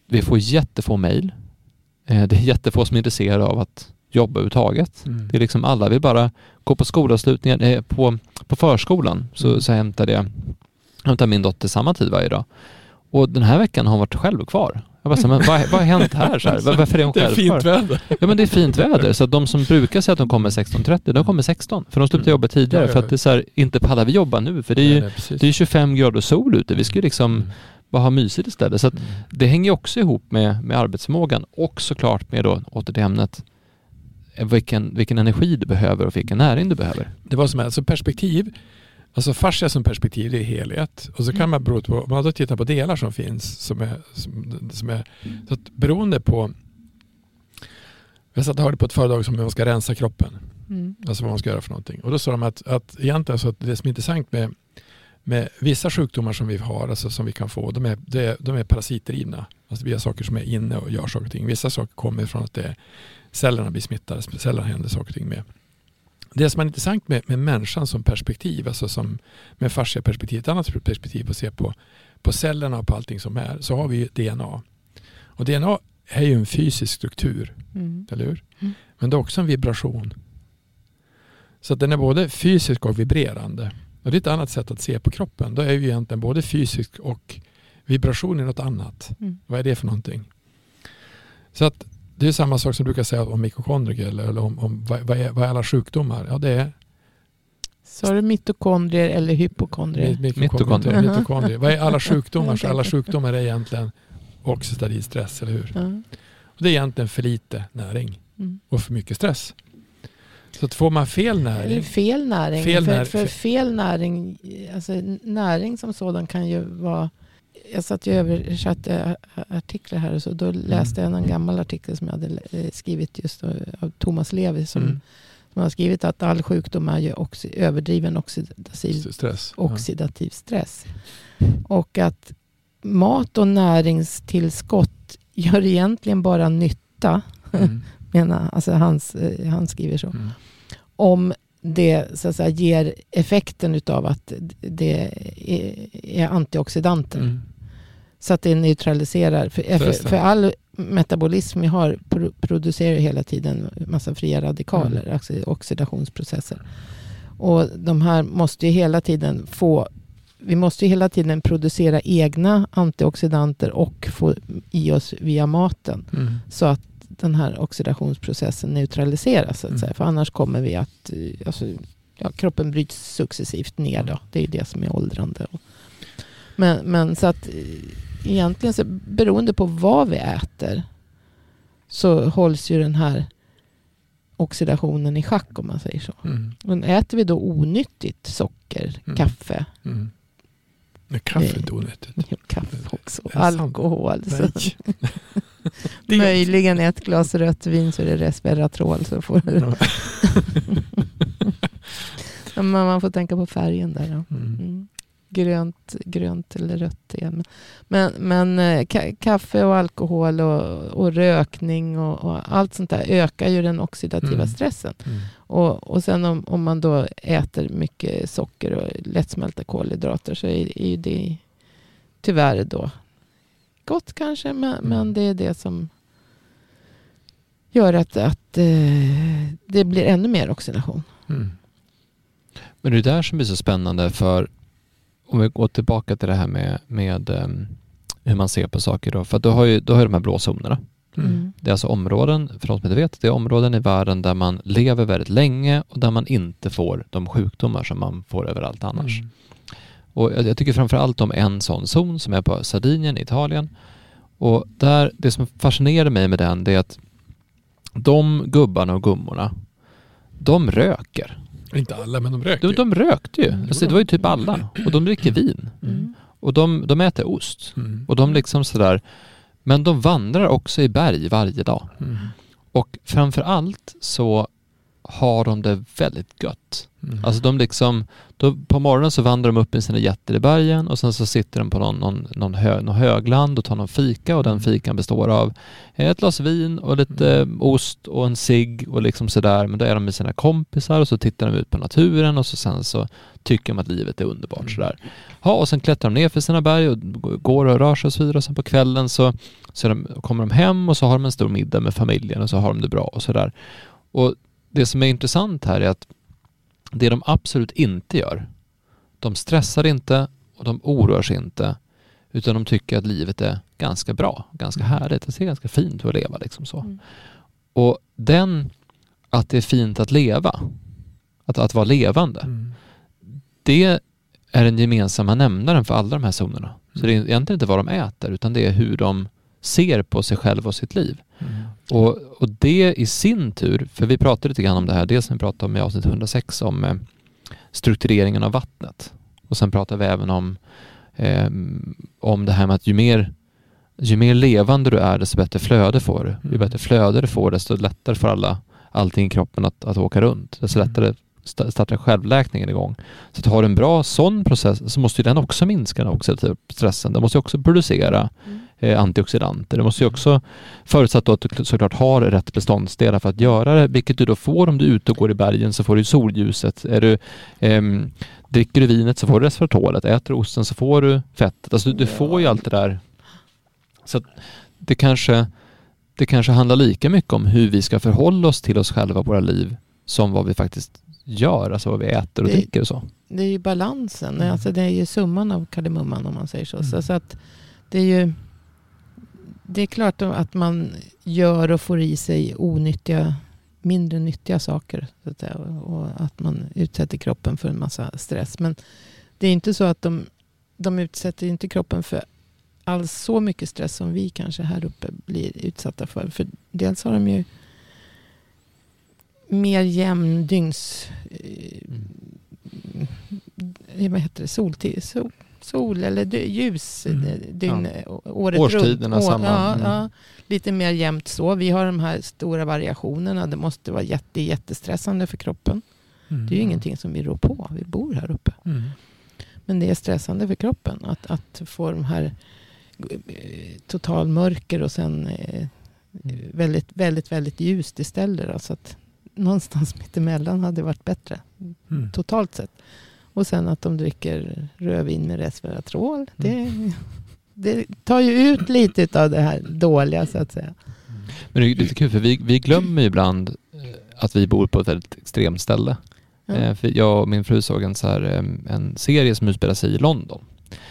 vi får jättefå mejl. Eh, det är jättefå som är intresserade av att jobba överhuvudtaget. Mm. Det är liksom alla vill bara gå på skolavslutningar. Eh, på, på förskolan så, Mm. så hämtade jag hämtar min dotter samma tid varje dag. Och den här veckan har hon varit själv kvar. Jag bara, så, men vad, vad har hänt här? Så här? Var- Varför är hon Det är själv fint kvar? väder. Ja men det är fint väder. Så de som brukar säga att de kommer 16.30, de kommer 16. För de slutar Mm. jobba tidigare. Ja, ja, För ja. att det är så här, inte pallar vi jobba nu. För det är ju, Nej, det är 25 grader sol ute. Vi ska ju liksom Mm. bara ha mysigt istället. Så Mm. det hänger också ihop med, med arbetsförmågan och såklart med då, åter till ämnet, vilken, vilken energi du behöver och vilken näring du behöver. Det var som alltså perspektiv. Alltså fascia som perspektiv det är helhet. Och så kan Mm. man bero på, om man då tittar på delar som finns som är, som, som är så att beroende på jag satt och hörde på ett föredrag som man ska rensa kroppen. Mm. Alltså vad man ska göra för någonting. Och då sa de att, att egentligen så att det som är intressant med, med vissa sjukdomar som vi har, alltså som vi kan få, de är, de är, de är parasitdrivna. Alltså vi har saker som är inne och gör saker och ting. Vissa saker kommer från att det är, cellerna blir smittade, cellerna händer saker och ting med. Det som är intressant med, med människan som perspektiv, alltså som med fascia perspektiv, ett annat perspektiv att se på, på cellerna och på allting som är, så har vi ju DNA. Och DNA är ju en fysisk struktur, Mm. eller hur? Mm. Men det är också en vibration. Så den är både fysisk och vibrerande. Och det är ett annat sätt att se på kroppen. Då är ju egentligen både fysisk och vibration är något annat. Mm. Vad är det för någonting? Så att det är samma sak som du brukar säga om mikrokondrier eller, eller om, om vad, vad, är, vad är alla sjukdomar? Ja, det är Sa du mitokondrier eller hypokondrier? mi- Mitokondrier. Aha. mitokondrier. Vad är alla sjukdomar? Så alla sjukdomar är egentligen oxidativ stress, eller hur? Ja. Och det är egentligen för lite näring Mm. och för mycket stress. Så att får man fel Eller näring, fel näring. Fel för, för fel näring, alltså näring som sådan kan ju vara... Jag satt ju översatte artiklar här och så. Då läste jag en gammal artikel som jag hade eh, skrivit just av av Thomas Levi som, Mm. som har skrivit att all sjukdom är ju oxi, överdriven oxidativ, stress. Oxidativ stress. Och att mat och näringstillskott gör egentligen bara nytta, Mm. menar, alltså hans, eh, han skriver så Mm. om det så att säga, ger effekten utav att det är, är antioxidanter. Mm. Så att det neutraliserar. För, för, Stressen. för all metabolism vi har pro, producerar hela tiden massa fria radikaler, Mm. alltså oxidationsprocesser. Och de här måste ju hela tiden få vi måste ju hela tiden producera egna antioxidanter och få i oss via maten. Mm. Så att den här oxidationsprocessen neutraliseras. Så att Mm. säga. För annars kommer vi att... eh, Alltså, ja, kroppen bryts successivt ner. Då. Det är ju det som är åldrande. Men, men så att eh, egentligen så beroende på vad vi äter så hålls ju den här oxidationen i schack om man säger så. Mm. Men äter vi då onyttigt socker, Mm. kaffe, Mm. Men kaffe är inte onyttigt. kaffe också, alkohol. Så Nej. Det är Möjligen ett glas rött vin så är det resveratrol. Så får du. Ja, Men man får tänka på färgen där. Då. Mm. Grönt, grönt eller rött igen. Men, men eh, ka- kaffe och alkohol och, och rökning och, och allt sånt där ökar ju den oxidativa Mm. stressen. Mm. Och, och sen om, om man då äter mycket socker och lättsmälta kolhydrater så är, är ju det tyvärr då gott kanske. Men, Mm. men det är det som gör att, att eh, det blir ännu mer oxidation. Mm. Men det är där som blir så spännande för om vi går tillbaka till det här med, med ehm, hur man ser på saker då. För att du har ju, du har ju de här blå zonerna. Mm. Det är alltså områden, för de som inte vet, det är områden i världen där man lever väldigt länge och där man inte får de sjukdomar som man får överallt annars. Mm. Och jag, jag tycker framför allt om en sån zon som är på Sardinien i Italien. Och där, det som fascinerar mig med den det är att de gubbarna och gummorna, de röker. Inte alla, men de röker De, de rökte ju. Mm, Alltså, det var ju typ alla. Och de dricker vin. Mm. Och de, de äter ost. Mm. Och de liksom sådär. Men de vandrar också i berg varje dag. Mm. Och framför allt så har de det väldigt gött. Mm. Alltså de liksom, då, på morgonen så vandrar de upp i sina jätter i bergen och sen så sitter de på någon, någon, någon, hö, någon högland och tar någon fika och den fikan består av ett glas vin och lite Mm. ost och en cigg och liksom sådär. Men då är de med sina kompisar och så tittar de ut på naturen och så sen så tycker de att livet är underbart Mm. sådär. Ja, och sen klättrar de ner för sina berg och går och rör sig och så vidare och sen på kvällen så, så de, kommer de hem och så har de en stor middag med familjen och så har de det bra och sådär. Och det som är intressant här är att det de absolut inte gör, de stressar inte och de oroar sig inte utan de tycker att livet är ganska bra, ganska Mm. härligt. Det ser ganska fint ut att leva liksom så. Mm. Och den, att det är fint att leva, att, att vara levande, Mm. det är den gemensamma nämnaren för alla de här zonerna. Så det är egentligen inte vad de äter utan det är hur de ser på sig själva och sitt liv. Mm. Och, och det i sin tur, för vi pratade lite grann om det här, dels när vi pratade om i avsnitt 106 om eh, struktureringen av vattnet. Och sen pratade vi även om, eh, om det här med att ju mer, ju mer levande du är desto bättre flöde får du. Ju Mm. bättre flöde du får desto lättare får alla, allting i kroppen att, att åka runt. Desto Mm. lättare sta- startar självläkningen igång. Så att har du en bra sån process så måste ju den också minska den oxidativa stressen. Den måste ju också producera Mm. Eh, antioxidanter. Det måste ju också, förutsatt att du såklart har rätt beståndsdelar för att göra det, vilket du då får om du är ute och går i bergen så får du solljuset. Är du, ehm, dricker du vinet så får du resveratrolet. Äter du osten så får du fettet. Alltså du, du får ju allt det där. Så det kanske, det kanske handlar lika mycket om hur vi ska förhålla oss till oss själva våra liv som vad vi faktiskt gör, alltså vad vi äter och Det- dricker och så. Det är ju balansen, Mm. alltså det är ju summan av kardemumman om man säger så. så. Mm. Så att det är ju det är klart att man gör och får i sig onyttiga, mindre nyttiga saker. Så att säga, och att man utsätter kroppen för en massa stress. Men det är inte så att de, de utsätter inte kroppen för alls så mycket stress som vi kanske här uppe blir utsatta för. För dels har de ju mer jämn dygns... eh, vad heter det? Soltid, sol, sol eller ljus Mm. dygn, Ja. året Årstiderna runt. Samma, Ja, mm. ja, lite mer jämnt så. Vi har de här stora variationerna. Det måste vara jätte, jättestressande för kroppen. Mm. Det är ju ingenting som vi rår på. Vi bor här uppe. Mm. Men det är stressande för kroppen att, att få de här eh, total mörker och sen eh, väldigt, väldigt, väldigt ljust istället. Då, så att någonstans mittemellan hade varit bättre Mm. totalt sett. Och sen att de dricker rödvin med resveratrol. Det, det tar ju ut lite av det här dåliga så att säga. Men det är lite kul för vi, vi glömmer ju ibland eh, att vi bor på ett väldigt extremt ställe. Ja. Eh, För jag och min fru såg en, så här, en serie som utspelar sig i London.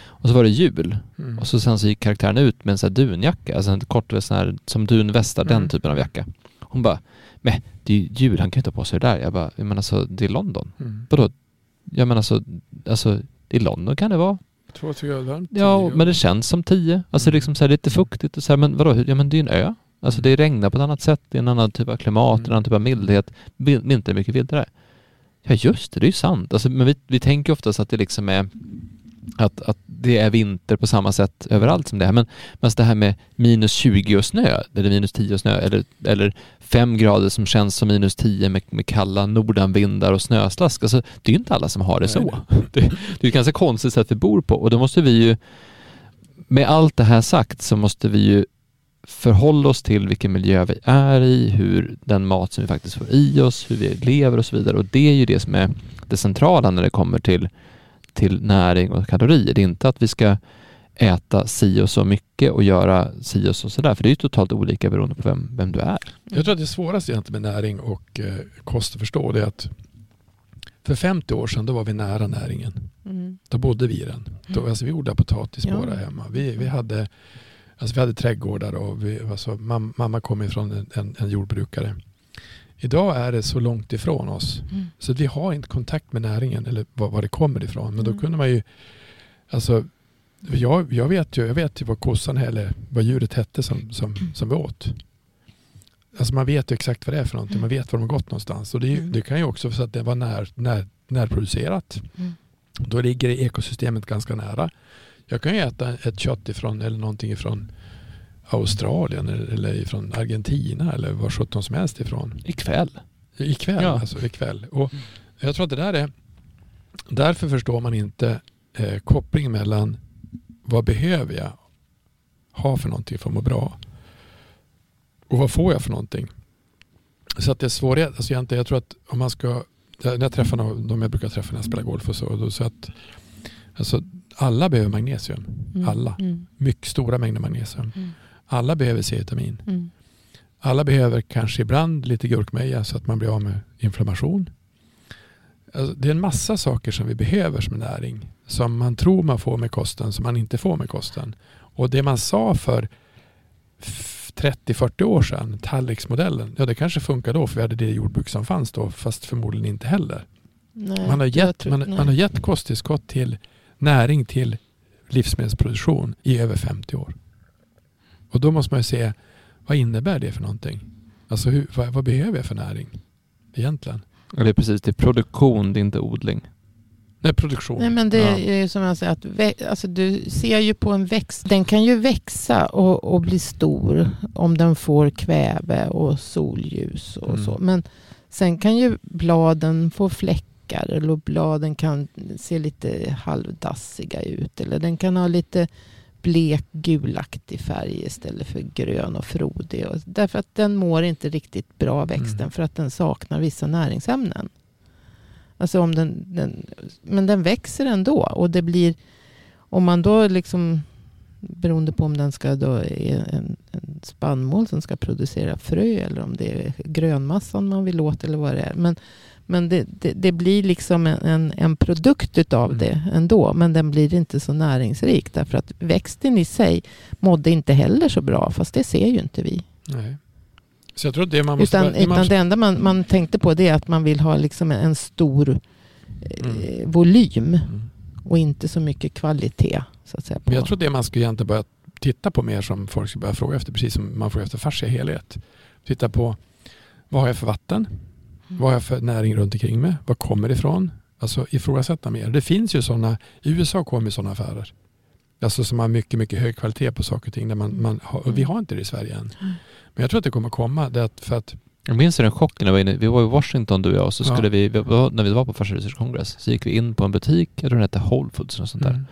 Och så var det jul. Mm. Och så sen så gick karaktären ut med en sån här dunjacka, alltså en kort sån här, som dunvästar, den Mm. typen av jacka. Hon bara, men det är ju jul, han kan ju inte ha på sig det där. Jag bara, men alltså det är London. Mm. Vadå? Jag menar alltså, alltså i London kan det vara. Två, tre grader varmt. Ja, men det känns som tio. Alltså är liksom så här lite fuktigt och så här, men vadå, ja men det är en ö. Alltså det regnar på ett annat sätt, det är en annan typ av klimat, Mm. en annan typ av mildhet. Vil- Vinter är mycket vildare. Ja just det, det är ju sant. Alltså, men vi, vi tänker oftast att det liksom är att, att det är vinter på samma sätt överallt som det är. Men, alltså det här med minus 20 och snö, eller minus 10 och snö, eller, eller 5 grader som känns som minus 10 med, med kalla nordanvindar och snöslask. Alltså, det är ju inte alla som har det så. Det, det är ett ganska konstigt sätt vi bor på och då måste vi ju, med allt det här sagt så måste vi ju förhålla oss till vilken miljö vi är i, hur den mat som vi faktiskt får i oss, hur vi lever och så vidare. Och det är ju det som är det centrala när det kommer till, till näring och kalorier. Det är inte att vi ska äta si och så mycket och göra si och så sådär, för det är ju totalt olika beroende på vem, vem du är. Jag tror att det svåraste egentligen med näring och eh, kost att förstå det är att för 50 år sedan då var vi nära näringen. Mm. Då bodde vi i den. Då, alltså, vi odlade potatis Ja. bara hemma. Vi, vi, hade, alltså, vi hade trädgårdar och vi, alltså, mam, mamma kom ifrån en, en, en jordbrukare. Idag är det så långt ifrån oss Mm. så vi har inte kontakt med näringen eller var, var det kommer ifrån. Men då Mm. kunde man ju, alltså jag, jag, vet ju, jag vet ju vad kossan eller vad djuret hette som, som, som vi åt. Alltså man vet ju exakt vad det är för någonting. Man vet var de har gått någonstans. Och det, ju- Mm. det kan ju också vara så att det var när, när, närproducerat. Mm. Då ligger ekosystemet ganska nära. Jag kan ju äta ett kött ifrån eller någonting ifrån Australien eller, ifrån Argentina eller var sjutton som helst ifrån. Ikväll. Ikväll. Ja. Alltså, ikväll. Och jag tror att det där är... Därför förstår man inte eh, kopplingen mellan vad behöver jag ha för någonting för att må bra och vad får jag för någonting. Så att det är svårighet. Alltså egentligen, jag tror att om man ska... När jag träffar någon, de jag brukar träffa när jag spelar golf och så, då så att alltså, alla behöver magnesium. Mm. Alla. Mm. Mycket stora mängder magnesium. Mm. Alla behöver C-vitamin. Mm. Alla behöver kanske ibland lite gurkmeja så att man blir av med inflammation. Alltså, det är en massa saker som vi behöver som näring. Som man tror man får med kosten som man inte får med kosten. Och det man sa för f- 30-40 år sedan, tallriksmodellen, ja det kanske funkar då för vi hade det jordbruk som fanns då fast förmodligen inte heller. Nej, Man har gett, tror- man, man har gett kosttillskott till näring till livsmedelsproduktion i över 50 år. Och då måste man ju se vad innebär det för någonting? Alltså hur, vad, vad behöver jag för näring egentligen? Ja, Det är precis, det är produktion, det är inte odling. Nej, produktion. Nej, men det Ja. är ju som jag säger, att vä- alltså, du ser ju på en växt. Den kan ju växa och, och bli stor om den får kväve och solljus och Mm. så. Men sen kan ju bladen få fläckar eller bladen kan se lite halvdassiga ut. Eller den kan ha lite blek gulaktig färg istället för grön och frodig. Och, därför att den mår inte riktigt bra växten Mm. för att den saknar vissa näringsämnen. Alltså om den, den, men den växer ändå och det blir, om man då liksom, beroende på om den ska då är en, en spannmål som ska producera frö eller om det är grönmassan man vill åt eller vad det är. Men, men det, det, det blir liksom en, en, produkt utav Mm. det ändå, men den blir inte så näringsrik därför att växten i sig mådde inte heller så bra, fast det ser ju inte vi. Nej. Så jag tror det man måste... Utan, det man, utan det enda man, man tänkte på det är att man vill ha liksom en, stor eh, Mm. volym Mm. och inte så mycket kvalitet. Så att säga, på. Men jag tror att det man skulle egentligen börja titta på mer som folk ska börja fråga efter, precis som man frågar efter fascia helhet. Titta på vad har jag för vatten? Mm. Vad har jag för näring runt omkring mig? Var kommer det ifrån? Alltså ifrågasätta mer. Det finns ju sådana, i USA kommer sådana affärer. Alltså som har mycket, mycket hög kvalitet på saker och ting. Där man, Mm. man har, och vi har inte det i Sverige än. Mm. Men jag tror att det kommer komma. Det att, för att, Jag minns den chocken när vi var inne, vi var i Washington du och jag och så Ja. skulle vi, vi var, när vi var på Fascia Research Congress så gick vi in på en butik, jag tror den hette Whole Foods och sånt där. Mm.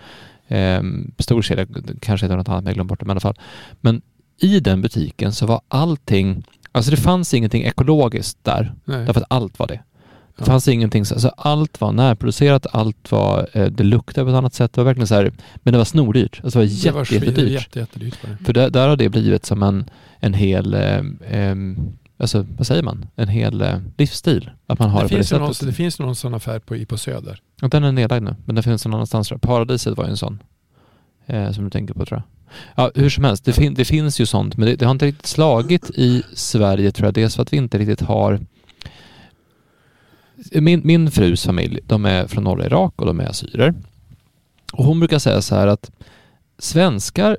Ehm, stor kedja, kanske heter något annat, men jag glömde bort det, men i alla fall. Men i den butiken så var allting, alltså det fanns ingenting ekologiskt där, Nej. därför att allt var det. Det Ja. fanns ingenting, så- alltså allt var närproducerat, allt var, eh, det luktade på ett annat sätt, det var verkligen så här, men det var snordyrt, alltså det var det var jätte, jätte, jättedyrt. jätte, jättedyrt. Var det. För där, där har det blivit som en, en hel, eh, alltså vad säger man, en hel eh, livsstil. Att man har det, Det, på det någon, sättet. det finns någon sån affär på, i- på Söder. Och den är nedlagd nu, men den finns någon annanstans. Paradiset var ju en sån. Eh, som du tänker på tror jag. Ja, hur som helst, det, fin- det finns ju sånt, men det, det har inte riktigt slagit i Sverige tror jag. Dels för att vi inte riktigt har min, min frus familj, de är från norra Irak och de är assyrier. Och hon brukar säga så här att svenskar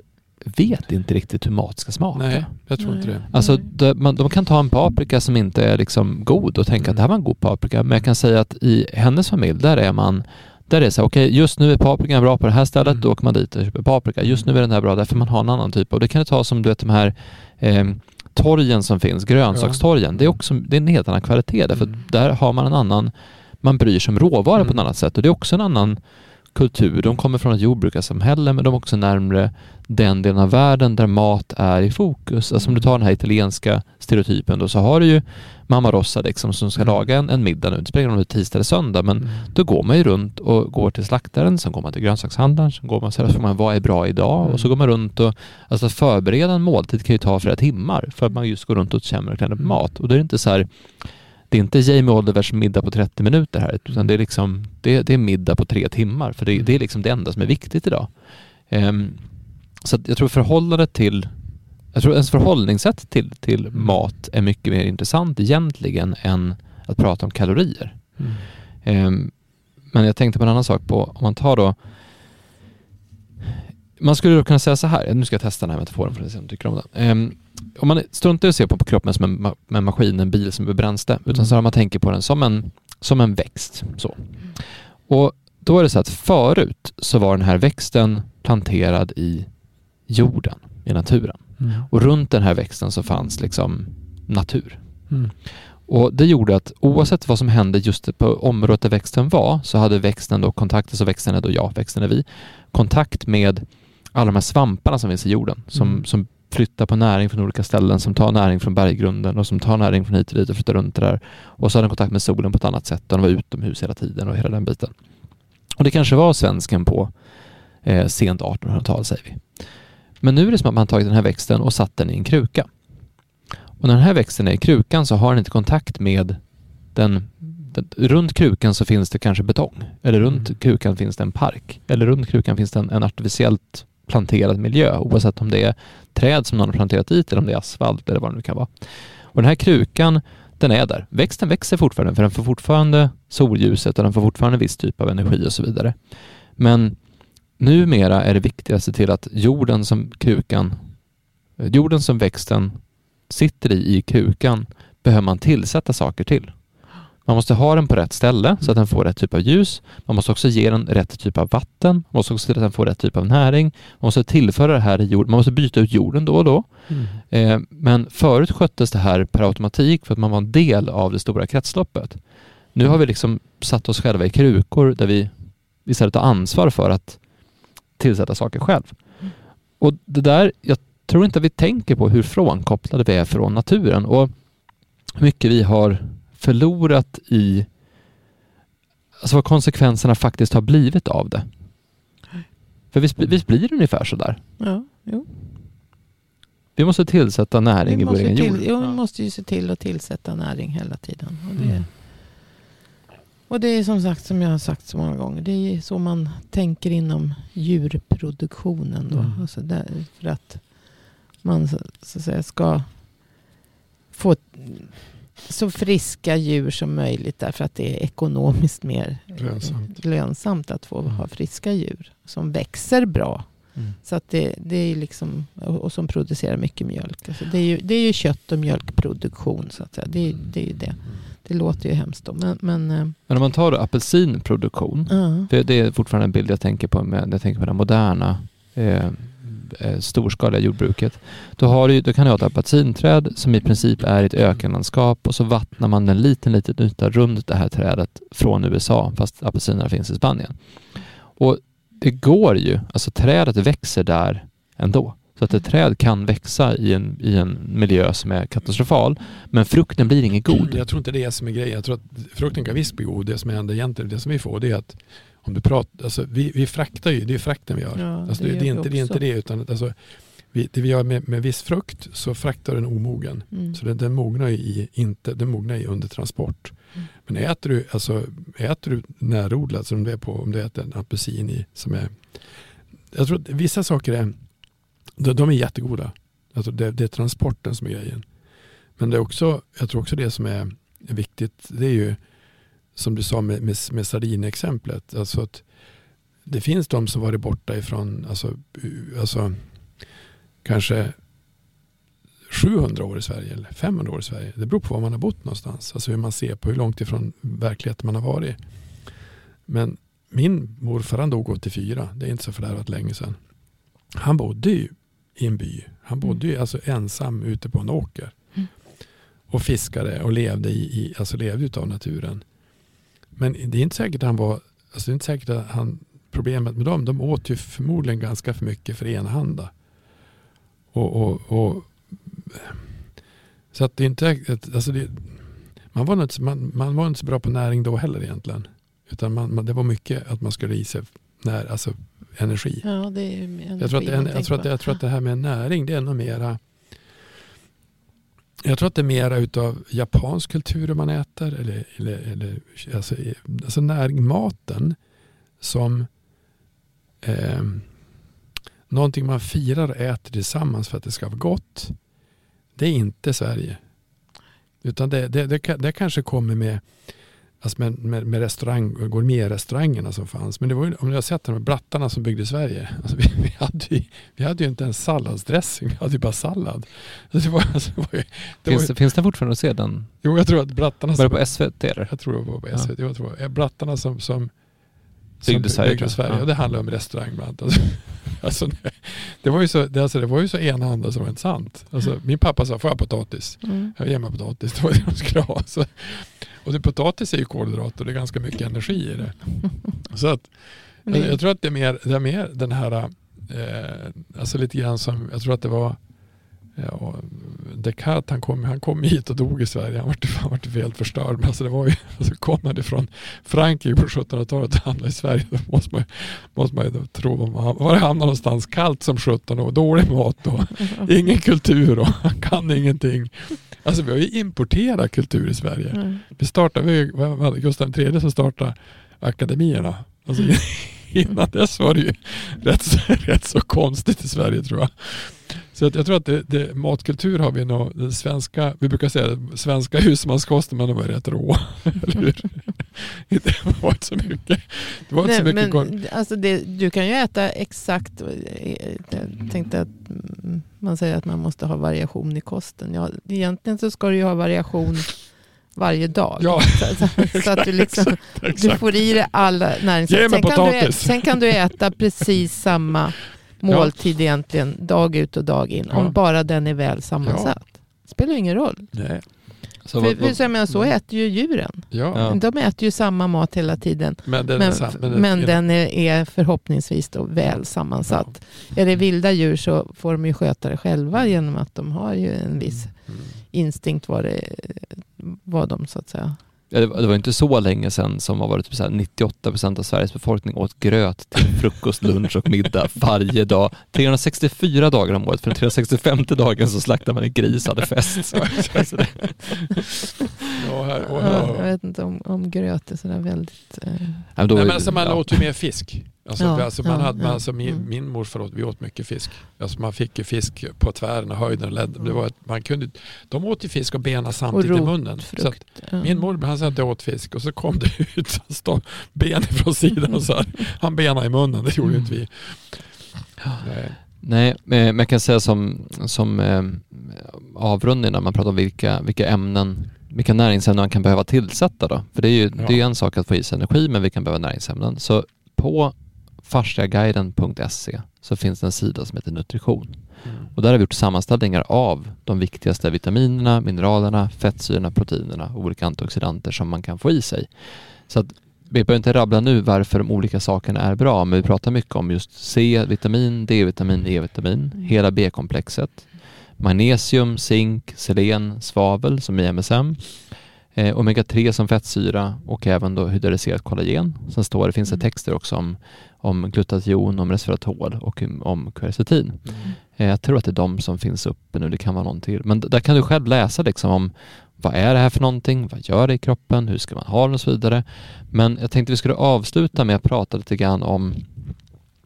vet inte riktigt hur mat ska smaka. Nej, jag tror inte det. Alltså de, man, de kan ta en paprika som inte är liksom god och tänka att det här var en god paprika. Men jag kan säga att i hennes familj, där är man där är det så här, okej just nu är paprikan bra på det här stället, Mm. då åker man dit och köper paprika. Just nu är den här bra, därför man har en annan typ. Och det kan du ta som du vet de här eh, torgen som finns, grönsakstorgen. Det är också det är en helt annan kvalitet, därför Mm. där har man en annan, man bryr sig om råvara på ett Mm. annat sätt. Och det är också en annan kultur. De kommer från ett jordbrukarsamhälle, men de är också närmre den delen av världen där mat är i fokus. Alltså om du tar den här italienska stereotypen då så har du ju mamma Rossa liksom som ska Mm. laga en, en middag nu. Det spelar ingen roll om det är tisdag eller söndag men Mm. då går man ju runt och går till slaktaren, sen går man till grönsakshandlaren, sen går man så här, så får man vad är bra idag Mm. och så går man runt och alltså att förbereda en måltid kan ju ta flera timmar för att man just går runt och känner och på Mm. mat och då är det inte så här det är inte Jamie Olivers middag på 30 minuter här utan det är liksom det, det är middag på tre timmar för det, det är liksom det enda som är viktigt idag. Ehm, så jag tror förhållandet till jag tror ens förhållningssätt till, till Mm. mat är mycket mer intressant egentligen än att prata om kalorier. Mm. Ehm, men jag tänkte på en annan sak på, om man tar då man skulle då kunna säga så här, nu ska jag testa den här metaforen för att se om du tycker om den. Ehm, om man struntar i att se på, på kroppen som en, ma- en maskin, en bil som är bränsle, utan så har man tänker på den som en, som en växt. Så. Och då är det så att förut så var den här växten planterad i jorden, i naturen. Mm. Och runt den här växten så fanns liksom natur. Mm. Och Det gjorde att oavsett vad som hände just på området där växten var så hade växten då kontakt, alltså växten är då jag, växten är vi, kontakt med alla de här svamparna som finns i jorden som, Mm. som flyttar på näring från olika ställen, som tar näring från berggrunden och som tar näring från hit och dit och flyttar runt det där. Och så hade den kontakt med solen på ett annat sätt. Den var utomhus hela tiden och hela den biten. Och det kanske var svensken på eh, sent 1800-tal säger vi. Men nu är det som att man har tagit den här växten och satt den i en kruka. Och när den här växten är i krukan så har den inte kontakt med den, den runt krukan så finns det kanske betong. Eller runt Mm. krukan finns det en park. Eller runt krukan finns det en, en artificiellt planterad miljö oavsett om det är träd som någon har planterat dit eller om det är asfalt eller vad det nu kan vara. Och den här krukan, den är där. Växten växer fortfarande för den får fortfarande solljuset och den får fortfarande viss typ av energi och så vidare. Men numera är det viktigt att se till att jorden som krukan, jorden som växten sitter i, i krukan, behöver man tillsätta saker till. Man måste ha den på rätt ställe så att den får rätt typ av ljus. Man måste också ge den rätt typ av vatten. Man måste också se till att den får rätt typ av näring. Man måste tillföra det här i jorden. Man måste byta ut jorden då och då. Eh, men förut sköttes det här per automatik för att man var en del av det stora kretsloppet. Nu har vi liksom satt oss själva i krukor där vi istället tar ansvar för att tillsätta saker själv. Och det där, jag tror inte att vi tänker på hur frånkopplade vi är från naturen och hur mycket vi har förlorat i alltså vad konsekvenserna faktiskt har blivit av det. För visst, visst blir det ungefär sådär? Ja, jo. Vi måste tillsätta näring Vi i vår egen jord. jo, vi Ja. måste ju se till att tillsätta näring hela tiden. Och det, Mm. och det är som sagt, som jag har sagt så många gånger, det är så man tänker inom djurproduktionen. Då. Mm. Alltså där, för att man så, så att säga, ska få så friska djur som möjligt därför att det är ekonomiskt mer eh, Lönsamt. lönsamt att få Mm. ha friska djur som växer bra. Mm. Så att det, det är liksom, och, som producerar mycket mjölk. Alltså det, är ju, det är ju kött och mjölkproduktion. Så att säga. Det, är- det är ju det. Det låter ju hemskt då. Men, men äh, Men om man tar apelsinproduktion, för det är fortfarande en bild jag tänker på med, jag tänker på det moderna eh, eh, storskaliga jordbruket. Då, har du, då kan du ha ett apelsinträd som i princip är ett ökenlandskap och så vattnar man en liten, liten yta runt det här trädet från USA fast apelsinerna finns i Spanien. Och det går ju, alltså trädet växer där ändå. Så att ett träd kan växa i en, i en miljö som är katastrofal men frukten blir ingen god. Jag tror inte det är som är grejen. Jag tror att frukten kan visst bli god. Det som händer egentligen, det som vi får det är att om du pratar, alltså vi, vi fraktar ju, det är frakten vi gör. Ja, alltså det det, är inte, det är inte det utan alltså, vi, det vi gör med, med viss frukt så fraktar den omogen. Mm. Så den, den mognar ju i, inte, den mognar i under transport. Mm. Men äter du, alltså, äter du närodlat som du är på, om du äter en apelsin i som är, jag tror att vissa saker är, de, de är jättegoda. Alltså det, det är transporten som är grejen. Men det är också, jag tror också det som är viktigt, det är ju som du sa med, med, med sardinexemplet. Alltså att det finns de som varit borta ifrån, alltså, u- alltså kanske 700 år i Sverige eller 500 år i Sverige. Det beror på var man har bott någonstans. Alltså hur man ser på hur långt ifrån verkligheten man har varit. Men min morfar han dog 84. Det är inte så fördärvat länge sedan. Han bodde ju i en by. Han bodde ju alltså ensam ute på en åker. Mm. Och fiskade och levde, i, i, alltså levde utav naturen. Men det är inte säkert att han var, alltså det är inte säkert att han, problemet med dem, de åt ju förmodligen ganska för mycket för enhanda. Och, och, och, så att det är inte, alltså det, man, var inte, man, man var inte så bra på näring då heller egentligen. Utan man, man, det var mycket att man skulle i sig när, alltså energi. Ja, det är energi Jag tror, att det, man jag, tror tänker att, det- på. jag tror att det här med näring det är nog mera jag tror att det är mera utav japansk kultur man äter. Eller, eller, eller, alltså, alltså maten som eh, någonting man firar och äter tillsammans för att det ska vara gott. Det är inte Sverige. Utan det, det, det, det kanske kommer med, alltså med, med, med restaurang, gourmetrestaurangerna som fanns. Men det var ju, om ni har sett de här brattarna som byggde Sverige. Alltså vi, vi, hade ju, vi hade ju inte ens salladsdressing, vi hade ju bara sallad. Så det var, alltså, det var ju, det var Finns, ju, finns det fortfarande att se den? jo, jag tror att brattarna Var det på SVT? Eller? jag tror det var på Ja. SVT. Jag tror, det var- brattarna som, som som Byggde Sverige, byggde. Sverige. Ja. Och det handlar om restaurang bland annat. Alltså, alltså, det, det, var ju så, det, alltså, det var ju så enahanda som var inte sant. Alltså, min pappa sa, får jag potatis? Mm. Jag ger mig potatis, det var det de skulle ha. Så, och det, potatis är ju kolhydrater och det är ganska mycket energi i det. Så att, jag, jag tror att det är mer, det är mer den här, eh, alltså lite grann som, jag tror att det var Ja, Descartes han kom, han kom hit och dog i Sverige. Han var, han var helt förstörd. Men alltså det var ju, alltså kom han ifrån Frankrike på 1700-talet och hamnade i Sverige. Då måste man, måste man ju då tro var, var det hamnade någonstans. Kallt som 17 och dålig mat och ingen kultur och han kan ingenting. Alltså vi har ju importerat kultur i Sverige. Mm. Vi startade, vi, Gustav III som startade akademierna. Alltså, innan dess var det ju rätt, rätt så konstigt i Sverige tror jag. Så att jag tror att det, det, matkultur har vi nog, den svenska, vi brukar säga svenska husmanskosten men de var rätt rå. Eller hur? Det var inte så mycket. Det var inte så Nej, mycket men, alltså det, du kan ju äta exakt, eh, jag tänkte att mm, man säger att man måste ha variation i kosten. Ja, egentligen så ska du ju ha variation varje dag. Ja, så, så, så att du, liksom, du exakt. får i dig alla näringsämnen. Sen, kan du sen kan du äta precis samma måltid egentligen dag ut och dag in. Ja. Om bara den är väl sammansatt. Spelar ingen roll. Nej. Så för, vad- så, menar, så Mm. äter ju djuren. Ja, Ja. De äter ju samma mat hela tiden. men den, är Men, sam- men, den, är- den är, är förhoppningsvis då väl sammansatt. Är det vilda djur så får de ju sköta det själva genom att de har ju en viss Mm. instinkt vad, det, vad de så att säga. Ja, det, var, det var inte så länge sedan som var det typ så här 98% av Sveriges befolkning åt gröt till frukost, lunch och middag varje dag. 364 dagar om året. För den 365 dagen så slaktade man en gris och hade fest. Ja, här, och, jag vet inte om, om gröt är sådär väldigt... Eh, Nej, men då, Nej, men alltså man ja. åt ju mer fisk. Alltså, Ja, alltså man ja, hade, man, ja. alltså min, Mm. min morfar åt, vi åt mycket fisk. Alltså man fick ju fisk på tvären och höjden. och led- Det var ett, man kunde, de åt ju fisk och bena samtidigt i rot, munnen. Så att ja. min morbror han sa att jag åt fisk och så kom det ut stod ben från sidan och så här. Han bena i munnen, det gjorde ju inte vi. Nej. Nej, men jag kan säga som, som eh, avrundning när man pratar om vilka, vilka ämnen, vilka näringsämnen man kan behöva tillsätta då. För det är ju Ja. det är en sak att få i sig energi, men vi kan behöva näringsämnen. Så på fasciaguiden.se så finns det en sida som heter nutrition. Och där har vi gjort sammanställningar av de viktigaste vitaminerna, mineralerna, fettsyrorna, proteinerna och olika antioxidanter som man kan få i sig. Så att vi behöver inte rabbla nu varför de olika sakerna är bra, men vi pratar mycket om just C-vitamin, D-vitamin, E-vitamin, hela B-komplexet, magnesium, zink, selen, svavel som i MSM, eh, omega-3 som fettsyra och även då hydrolyserat kollagen. Sen står det, finns det Mm. texter också om, om glutation, om resveratrol och om- quercetin. Eh, Jag tror att det är de som finns uppe nu, det kan vara någon till. Men där kan du själv läsa liksom om vad är det här för någonting, vad gör det i kroppen, hur ska man ha den och så vidare. Men jag tänkte vi skulle avsluta med att prata lite grann om,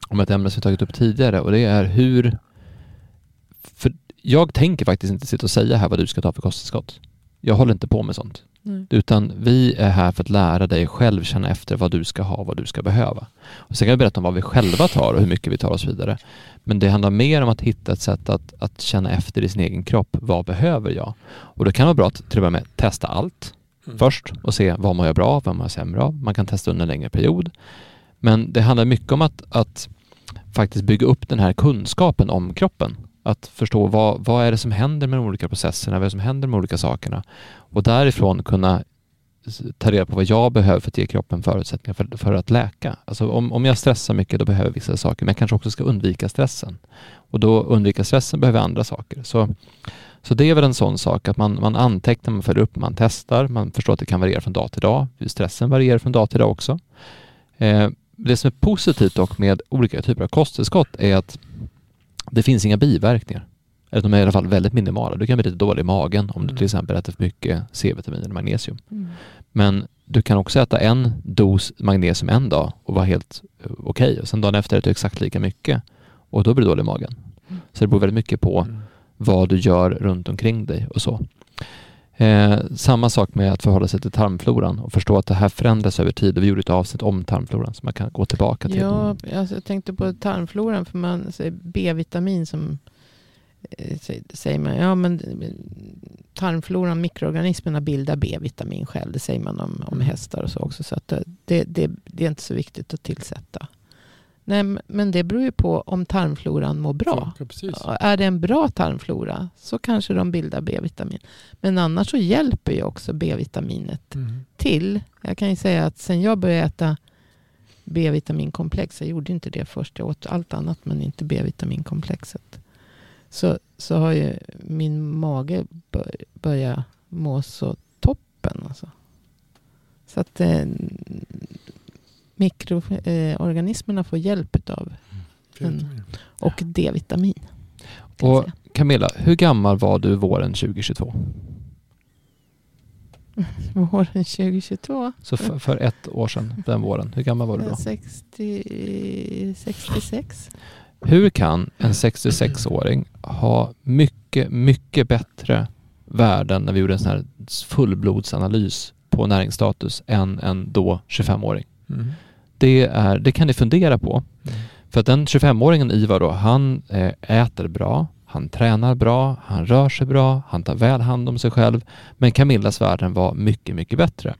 om ett ämne som vi tagit upp tidigare och det är hur... För jag tänker faktiskt inte sitta och säga här vad du ska ta för kosttillskott. Jag håller inte på med sånt. Nej. Utan vi är här för att lära dig själv känna efter vad du ska ha och vad du ska behöva. Och sen kan vi berätta om vad vi själva tar och hur mycket vi tar och så vidare. Men det handlar mer om att hitta ett sätt att, att känna efter i sin egen kropp. Vad behöver jag? Och då kan det vara bra att till och med testa allt Mm. först och se vad mår jag bra av, vad mår jag sämre av. Man kan testa under en längre period. Men det handlar mycket om att, att faktiskt bygga upp den här kunskapen om kroppen. Att förstå vad, vad är det som händer med de olika processerna, vad är det som händer med de olika sakerna. Och därifrån kunna ta reda på vad jag behöver för att ge kroppen förutsättningar för, för att läka. Alltså om, om jag stressar mycket då behöver jag vissa saker, men jag kanske också ska undvika stressen. Och då undvika stressen behöver jag andra saker. Så, så det är väl en sån sak att man, man antecknar, man följer upp, man testar, man förstår att det kan variera från dag till dag. Stressen varierar från dag till dag också. Eh, det som är positivt dock med olika typer av kosttillskott är att det finns inga biverkningar. Eller de är i alla fall väldigt minimala. Du kan bli lite dålig i magen om du Mm. till exempel äter för mycket C-vitamin eller magnesium. Mm. Men du kan också äta en dos magnesium en dag och vara helt eh, okej. Och sen dagen efter äter du exakt lika mycket och då blir du dålig i magen. Mm. Så det beror väldigt mycket på Mm. vad du gör runt omkring dig och så. Eh, samma sak med att förhålla sig till tarmfloran och förstå att det här förändras över tid. Och vi gjorde ett avsnitt om tarmfloran som man kan gå tillbaka till. Ja, alltså jag tänkte på tarmfloran för man säger B-vitamin som eh, sä- säger man, ja men tarmfloran, mikroorganismerna bildar B-vitamin själv. Det säger man om, om Mm. hästar och så också. Så att det, det, det är inte så viktigt att tillsätta. Nej, men det beror ju på om tarmfloran mår bra. Ja, Är det en bra tarmflora så kanske de bildar B-vitamin. Men annars så hjälper ju också B-vitaminet Mm. till. Jag kan ju säga att sen jag började äta B-vitaminkomplex, jag gjorde inte det först, jag åt allt annat men inte B-vitaminkomplexet. Så, så har ju min mage bör, börjat må så toppen. Alltså. Så att eh, mikroorganismerna får hjälp av Fint. och D-vitamin. Och. Camilla, hur gammal var du våren 2022? Våren 2022. Så för, för ett år sedan, den våren, hur gammal var du då? 60, 66. Hur kan en 66-åring ha mycket, mycket bättre värden när vi gjorde en sån här fullblodsanalys på näringsstatus än en då 25-åring? Mm. Det, är, det kan ni fundera på. Mm. För att den 25-åringen Ivar då, han eh, äter bra, han tränar bra, han rör sig bra, han tar väl hand om sig själv. Men Camillas värden var mycket, mycket bättre.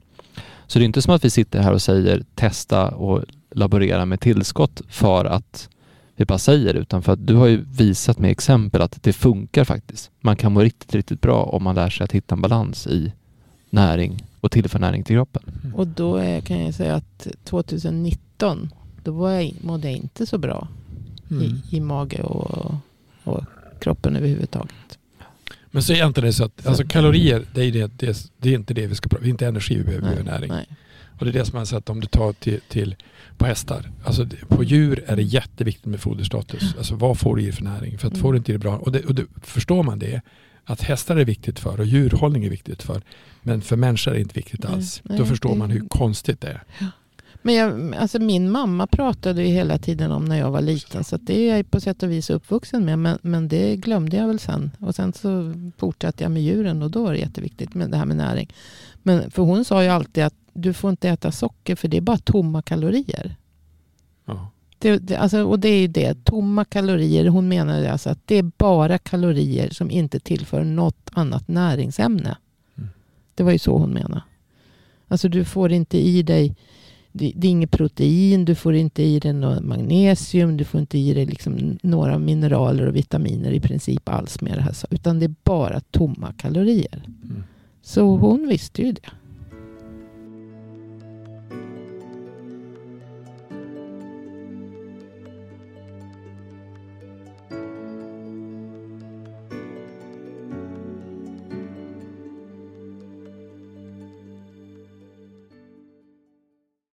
Så det är inte som att vi sitter här och säger testa och laborera med tillskott för att vi bara säger utan för att du har ju visat med exempel att det funkar faktiskt. Man kan må riktigt, riktigt bra om man lär sig att hitta en balans i näring och tillför näring till kroppen. Och då är, kan jag säga att 2019, då var jag, mådde jag inte så bra Mm. i, i mage och, och kroppen överhuvudtaget. Men så är inte det så att alltså, kalorier, det är, det, det, det är inte det vi ska prata Det är inte energi vi behöver, vi behöver näring. nej. Och det är det som man har sett om du tar till, till på hästar. Alltså på djur är det jätteviktigt med foderstatus. Alltså vad får du i för näring? För att Mm. får du inte det bra. Och, det, och det, förstår man det, att hästar är viktigt för och djurhållning är viktigt för. Men för människor är det inte viktigt alls. nej, Då förstår det- man hur konstigt det är. Men jag, alltså min mamma pratade ju hela tiden om när jag var liten. Så det är jag på sätt och vis uppvuxen med. Men, men det glömde jag väl sen. Och sen så fortsatte jag med djuren och då var det jätteviktigt med det här med näring. Men för hon sa ju alltid att du får inte äta socker för det är bara tomma kalorier. Det, det, alltså, och det är ju det, tomma kalorier. Hon menade alltså att det är bara kalorier som inte tillför något annat näringsämne. Mm. Det var ju så hon menade. Alltså du får inte i dig, det, det är inget protein, du får inte i dig något magnesium, du får inte i dig liksom några mineraler och vitaminer i princip alls med det här. Utan det är bara tomma kalorier. Mm. Så hon visste ju det.